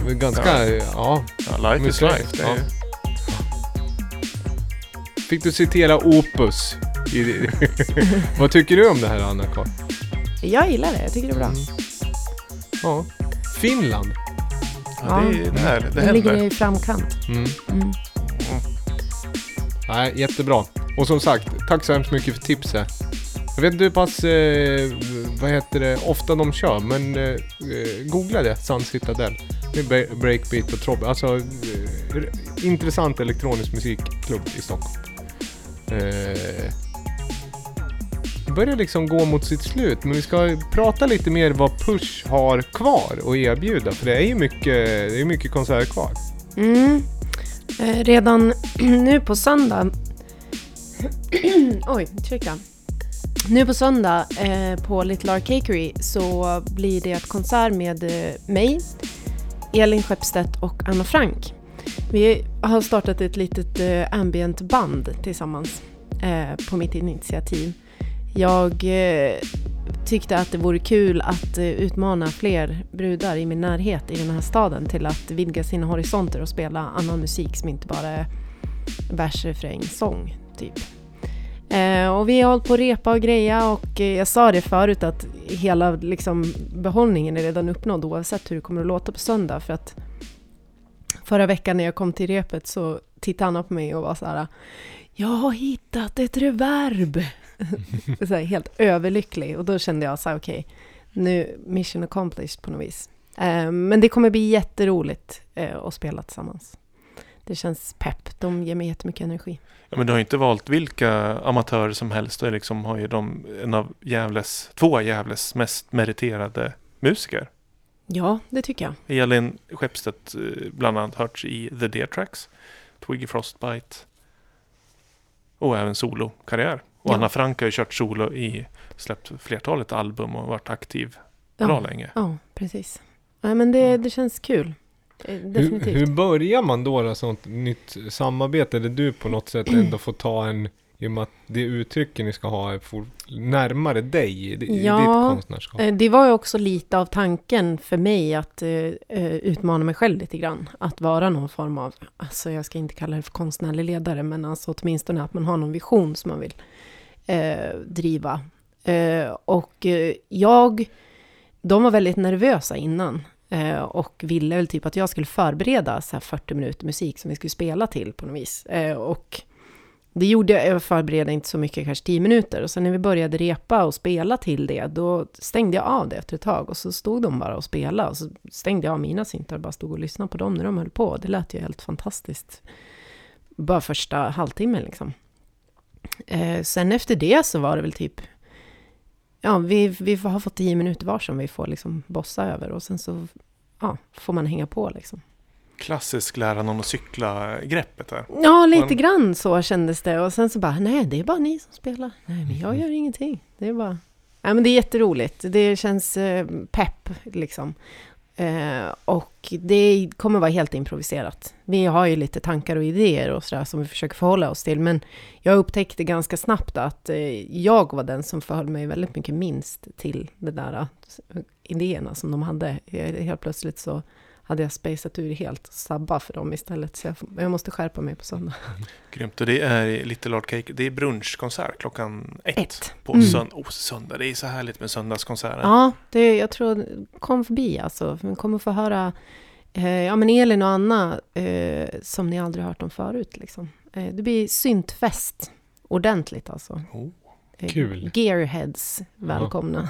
Äh, Ganska, ja. Ja, life Men is life. Det är ja. Fick du citera Opus. <laughs> Vad tycker du om det här Anna-Karin? Jag gillar det, jag tycker det är bra. Mm. Ja. Finland. Ja, det, är- det, här, det De ligger händer. i framkant. Mm. Mm. Nej, jättebra. Och som sagt, tack så hemskt mycket för tipset. Jag vet inte hur pass, eh, vad heter det, ofta de kör, men eh, eh googla det, Sun Citadel. Det är breakbeat och trobb. Alltså, eh, intressant elektronisk musikklubb i Stockholm. Eh, det börjar liksom gå mot sitt slut, men vi ska prata lite mer vad Push har kvar att erbjuda, för det är ju mycket, det är mycket konserter kvar. Mm. Eh, redan <clears throat> nu på söndag... <clears throat> Oj, ursäkta. Nu på söndag eh, på Little Art Cakery så blir det ett konsert med eh, mig, Elin Skeppstedt och Anna Frank. Vi har startat ett litet eh, ambient band tillsammans eh, på mitt initiativ. Jag eh, tyckte att det vore kul att eh, utmana fler brudar i min närhet i den här staden till att vidga sina horisonter och spela annan musik som inte bara är vers, refräng, sång, typ. Eh, och vi har hållit på att repa och greja och eh, jag sa det förut att hela liksom, behållningen är redan uppnådd oavsett hur det kommer att låta på söndag för att förra veckan när jag kom till repet så tittade Anna på mig och var så här Jag har hittat ett reverb! <laughs> så här, helt överlycklig och då kände jag så här okej nu mission accomplished på något vis. Eh, men det kommer bli jätteroligt eh, att spela tillsammans. Det känns pepp, de ger mig jättemycket energi. Ja, men du har ju inte valt vilka amatörer som helst. Du liksom har ju de, en av Gävles, två av Gävles mest meriterade musiker. Ja, det tycker jag. Elin Skeppstedt eh, bland annat hörts i The Deer Tracks, Twiggy Frostbite och även solokarriär. Och Ja. Anna Frank har ju kört solo i, släppt flertalet album och varit aktiv bra Ja, länge. ja precis. Nej, men det, det känns kul. Eh, Hur, Definitivt. hur börjar man då, då sånt nytt samarbete där du på något sätt ändå får ta en, i och med att det uttrycken ni ska ha är närmare dig i, Ja, ditt konstnärskap? Eh, Det var ju också lite av tanken för mig att eh, utmana mig själv lite grann. Att vara någon form av, alltså jag ska inte kalla det för konstnärlig ledare, men alltså åtminstone att man har någon vision som man vill eh, driva. Eh, och jag, de var väldigt nervösa innan. Eh, och ville väl typ att jag skulle förbereda så här 40 minuter musik som vi skulle spela till på något vis. Eh, och det gjorde jag, jag förberedde inte så mycket, kanske 10 minuter. Och sen när vi började repa och spela till det, då stängde jag av det efter ett tag. Och så stod de bara och spelade. Och så stängde jag av mina syntar och bara stod och lyssnade på dem när de höll på. Det lät ju helt fantastiskt. Bara första halvtimmen liksom. Eh, sen efter det så var det väl typ... Ja, vi, vi har fått 10 minuter var som vi får liksom bossa över. Och sen så ja, får man hänga på liksom. Klassisk lära någon att cykla-greppet här. Ja, lite Men- grann så kändes det. Och sen så bara, nej, det är bara ni som spelar. Nej, men jag gör ingenting. Det är bara... Nej, men det är jätteroligt. Det känns eh, pepp, liksom. Eh, och det kommer vara helt improviserat. Vi har ju lite tankar och idéer och sådär som vi försöker förhålla oss till. Men jag upptäckte ganska snabbt att eh, jag var den som förhöll mig väldigt mycket minst till de där eh, idéerna som de hade. Eh, helt plötsligt så hade jag spacat ur helt sabba för dem istället. Så jag, jag måste skärpa mig på söndag. Grymt. Och det är Little Art Cake. Det är brunchkonsert klockan ett, Ett. på Mm. sönd- oh, söndag. Det är så härligt med söndagskonserter. Ja, det, jag tror, kom förbi alltså. Vi kommer få höra eh, ja, men Elin och Anna eh, som ni aldrig hört om förut. Liksom. Eh, det blir syntfest. Ordentligt alltså. Oh. Eh, Kul. Gearheads, välkomna.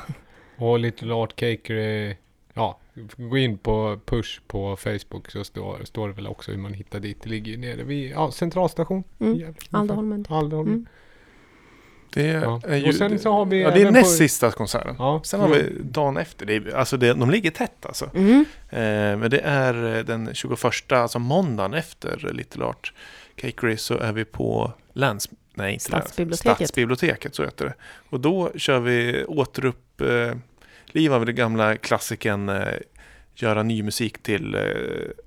Och Little Art Cake, eh, ja, gå in på Push på Facebook så står, står det väl också hur man hittar dit. Det ligger ju nere vid ja, centralstation. Mm. Alderholmen. Alderholmen. Mm. Det Ja. är ju... Och sen så har vi ja, det är näst på- sista konserten. Ja, Sen har vi dagen efter. Det är, alltså det, de ligger tätt alltså. Mm. Eh, men det är eh, den 21, alltså måndagen efter Little Art Cakery så är vi på läns... Nej, inte läns- Stadsbiblioteket. Stadsbiblioteket, så heter det. Och då kör vi återupp... Eh, liv av den gamla klassiken eh, göra ny musik till eh,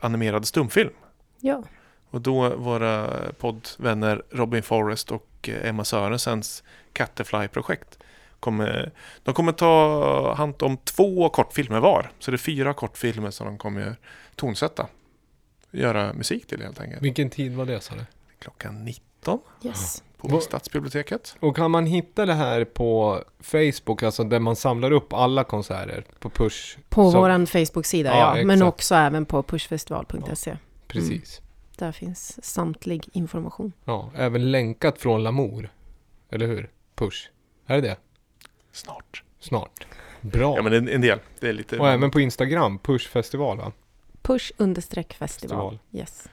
animerad stumfilm. Ja. Och då våra poddvänner Robin Forrest och eh, Emma Sörensens Catterfly-projekt kommer, de kommer ta hand om två kortfilmer var. Så det är fyra kortfilmer som de kommer tonsätta. Göra musik till helt enkelt. Vilken tid var det sa du? Klockan 19 Yes. På Vad- Stadsbiblioteket. Och kan man hitta det här på Facebook, alltså där man samlar upp alla konserter på Push? På Så- våran Facebook-sida, Ja, ja. Men också även på pushfestival.se. Precis. Där finns samtlig information. Ja, även länkat från Lamour. Eller hur? Push. Är det det? Snart. Snart. Bra. Ja men en, en del. Det är lite... Och även på Instagram, Push festival va? Push understreck festival. Festival. Yes.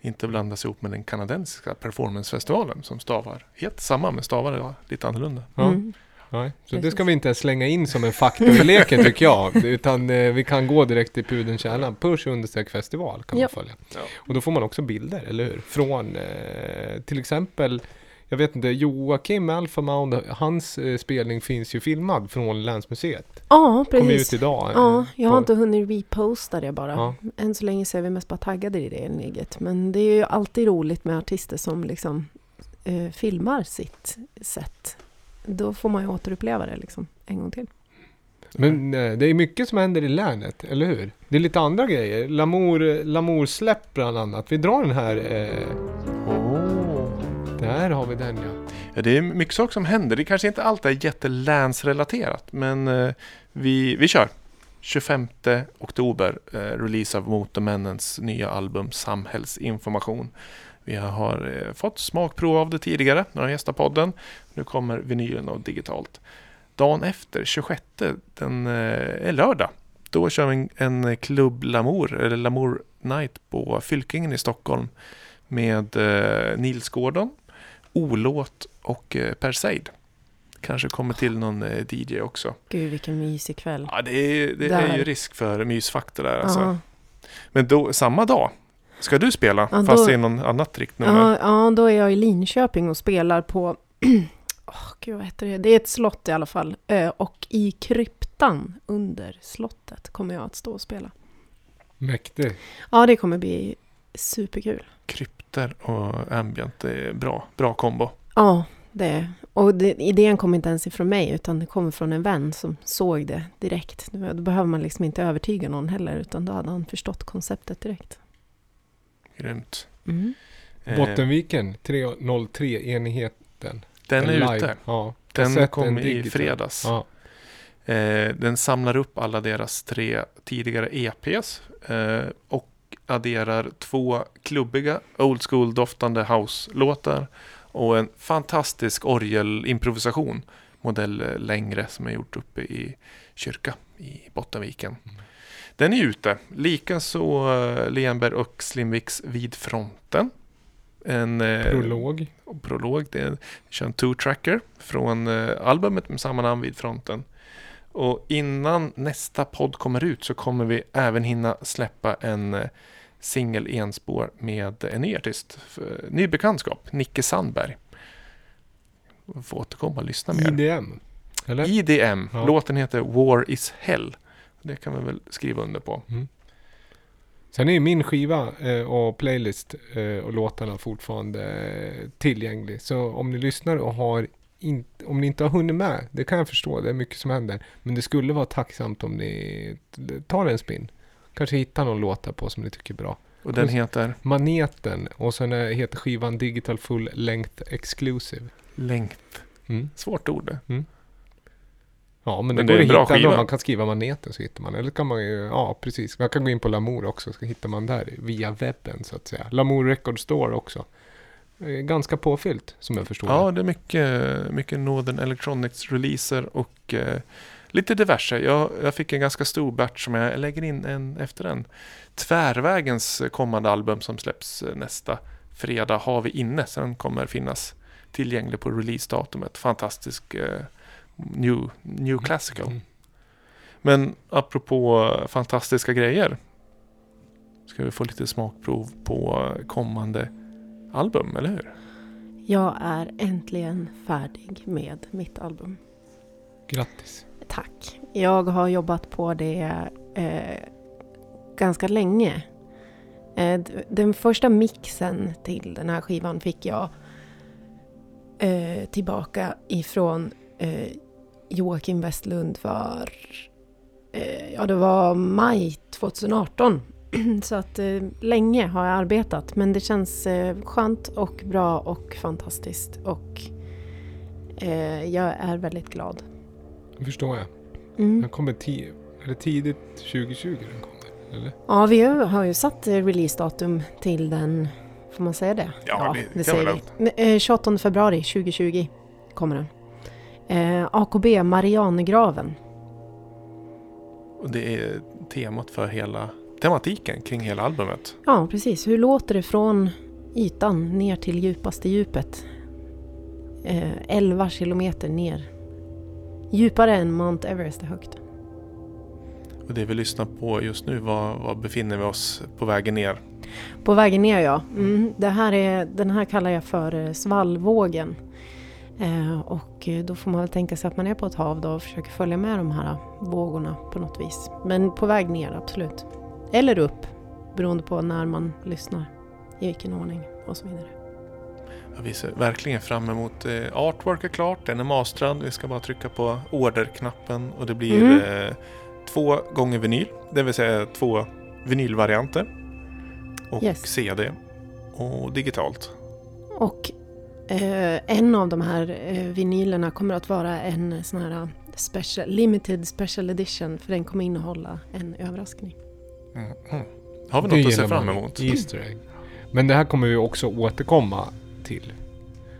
Inte blandas ihop med den kanadensiska performancefestivalen som stavar helt samma men stavar ja, lite annorlunda. Ja. Mm. Nej. Så det ska vi inte ens slänga in som en faktor i leken tycker jag. <laughs> Utan eh, vi kan gå direkt till pudelns kärna. Push understreck festival kan Ja. man följa. Ja. Och då får man också bilder, eller hur? Från eh, till exempel jag vet inte, Joakim Alphamound, hans eh, spelning finns ju filmad från Länsmuseet. Ja, Kom ut precis. idag. eh, Ja, jag har på- inte hunnit reposta det bara. Ja. Än så länge så är vi mest bara taggade i det inlägget. Men det är ju alltid roligt med artister som liksom eh, filmar sitt sätt. Då får man ju återuppleva det liksom en gång till. Men eh, det är mycket som händer i länet, eller hur? Det är lite andra grejer. Lamour, Lamour släpp bland annat. Vi drar den här. Eh, där har vi den ja. Ja, det är mycket saker som händer. Det kanske inte alltid är jättelänsrelaterat, men eh, vi, vi kör. 25 oktober, eh, release av Motormännens nya album Samhällsinformation. Vi har eh, fått smakprov av det tidigare när de gästar podden. Nu kommer vinylen och digitalt. Dagen efter, 26, den eh, är lördag. Då kör vi en, en klubb Lamour, eller Lamour Night på Fylkingen i Stockholm med eh, Nils Gordon, Olåt och eh, Perseid. Kanske kommer till någon eh, DJ också. Gud vilken mysig kväll. Ja, det är, det är ju risk för mysfaktor där alltså. Ja, Men då, samma dag ska du spela, Ja, fast då- i någon annat riktnummer. ja, ja, då är jag i Linköping och spelar på <clears throat> Åh, Gud, vad heter det? Det är ett slott i alla fall. Och i kryptan under slottet kommer jag att stå och spela. Mäktig. Ja, det kommer bli superkul. Krypter och ambient, det är bra, bra kombo. Ja, det är. Och det, idén kom inte ens ifrån mig, utan det kommer från en vän som såg det direkt. Då behöver man liksom inte övertyga någon heller, utan då hade han förstått konceptet direkt. Grymt. Mm. Eh, Bottenviken 303-enheten. den är Live. ute. Ja. Den kom i fredags. Ja. Eh, den samlar upp alla deras tre tidigare EPs eh, och adderar två klubbiga old school doftande house-låtar och en fantastisk orgelimprovisation modell eh, längre som är gjort uppe i kyrka i Bottenviken. Den är ute. Likaså uh, Lenberg och Slimviks Vid fronten. En eh, Prolog. och prolog. Det är kör en two-tracker från eh, albumet med samma namn vid fronten. Och innan nästa podd kommer ut så kommer vi även hinna släppa en eh, singel enspår med en ny artist. Ny bekantskap, Nicke Sandberg. Vi får återkomma och lyssna mer. IDM. Eller? IDM. Ja. Låten heter War is Hell. Det kan vi väl skriva under på. Sen är ju min skiva eh, och playlist eh, och låtarna fortfarande eh, tillgänglig. Så om ni lyssnar och har in, om ni inte har hunnit med, det kan jag förstå, det är mycket som händer. Men det skulle vara tacksamt om ni tar en spin. Kanske hittar någon låt där på som ni tycker är bra. Och den heter Maneten och sen heter skivan Digital Full Length Exclusive. Längt. Mm. Svårt ord det. Ja, men, Men det det går att bra hitta. skiva. Man kan skriva maneten så hittar man. Eller kan man ju, ja precis. Man kan gå in på Lamour också så hittar man där via webben så att säga. Lamour Record Store också. Eh, Ganska påfyllt som jag förstår Ja, det. det är mycket, mycket Northern Electronics-releaser och eh, lite diverse. Jag, jag fick en ganska stor batch som jag lägger in en efter en. Tvärvägens kommande album som släpps eh, nästa fredag har vi inne. Sen kommer finnas tillgänglig på releasedatumet. Fantastisk eh, new, new classical. Mm. Men apropå fantastiska grejer. Ska vi få lite smakprov på kommande album, eller hur? Jag är äntligen färdig med mitt album. Grattis. Tack. Jag har jobbat på det eh, ganska länge. Eh, den första mixen till den här skivan fick jag eh, tillbaka ifrån eh, Joakim Westlund för, eh, ja det var maj 2018. <clears throat> Så att eh, länge har jag arbetat men det känns eh, skönt och bra och fantastiskt och eh, jag är väldigt glad. Det förstår jag. Mm. Den kommer ti- är det tidigt 2020 den kommer? Eller? Ja, vi har ju satt eh, releasedatum till den, får man säga det? Ja, det- det kan säger vi. Eh, 28 februari 2020 kommer den. Eh, AKB Marianergraven. Och det är temat för hela tematiken kring hela albumet. Ja, precis. Hur låter det från ytan ner till djupaste djupet? Eh, 11 kilometer ner. Djupare än Mount Everest är högt. Och det vi lyssnar på just nu, var, var befinner vi oss på vägen ner? På vägen ner ja. Mm, det här är, den här kallar jag för eh, svallvågen. Eh, och eh, då får man väl tänka sig att man är på ett hav då och försöker följa med de här vågorna på något vis. Men på väg ner, absolut. Eller upp, beroende på när man lyssnar. I vilken ordning och så vidare. Ja, vi ser verkligen fram emot eh, artwork är klart, den är mastrad. Vi ska bara trycka på orderknappen och det blir Mm. eh, två gånger vinyl. Det vill säga två vinylvarianter. Och Yes. CD. Och digitalt. Och eh, en av de här eh, vinylerna kommer att vara en sån här special, limited special edition för den kommer innehålla en överraskning. Mm. Mm. Har vi något att se fram emot? Easter egg. Men det här kommer vi också återkomma till.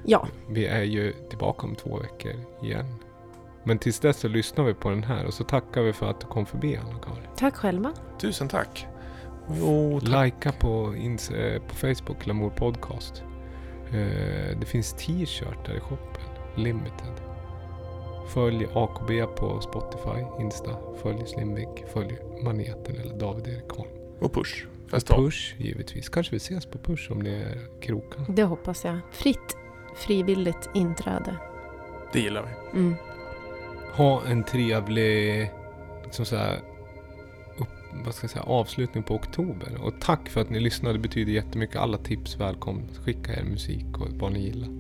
Ja, Vi är ju tillbaka om två veckor igen. Men tills dess så lyssnar vi på den här och så tackar vi för att du kom förbi Anna-Karin. tack själva. Tusen tack. Jo, tack. Likea på, eh, på Facebook, Lamour Podcast. Eh, Det finns t-shirtar i shoppen, limited. Följ AKB på Spotify, Insta. Följ Slimvik, följ Maneten eller David Erik Holm. Och push. Och Festival. Push givetvis. Kanske vi ses på Push om det är krokarna. Det hoppas jag. Fritt, frivilligt inträde. Det gillar vi. Mm. Ha en trevlig liksom så här, upp, vad ska jag säga, avslutning på oktober. Och tack för att ni lyssnade. Det betyder jättemycket. Alla tips välkomna. Skicka er musik och vad ni gillar.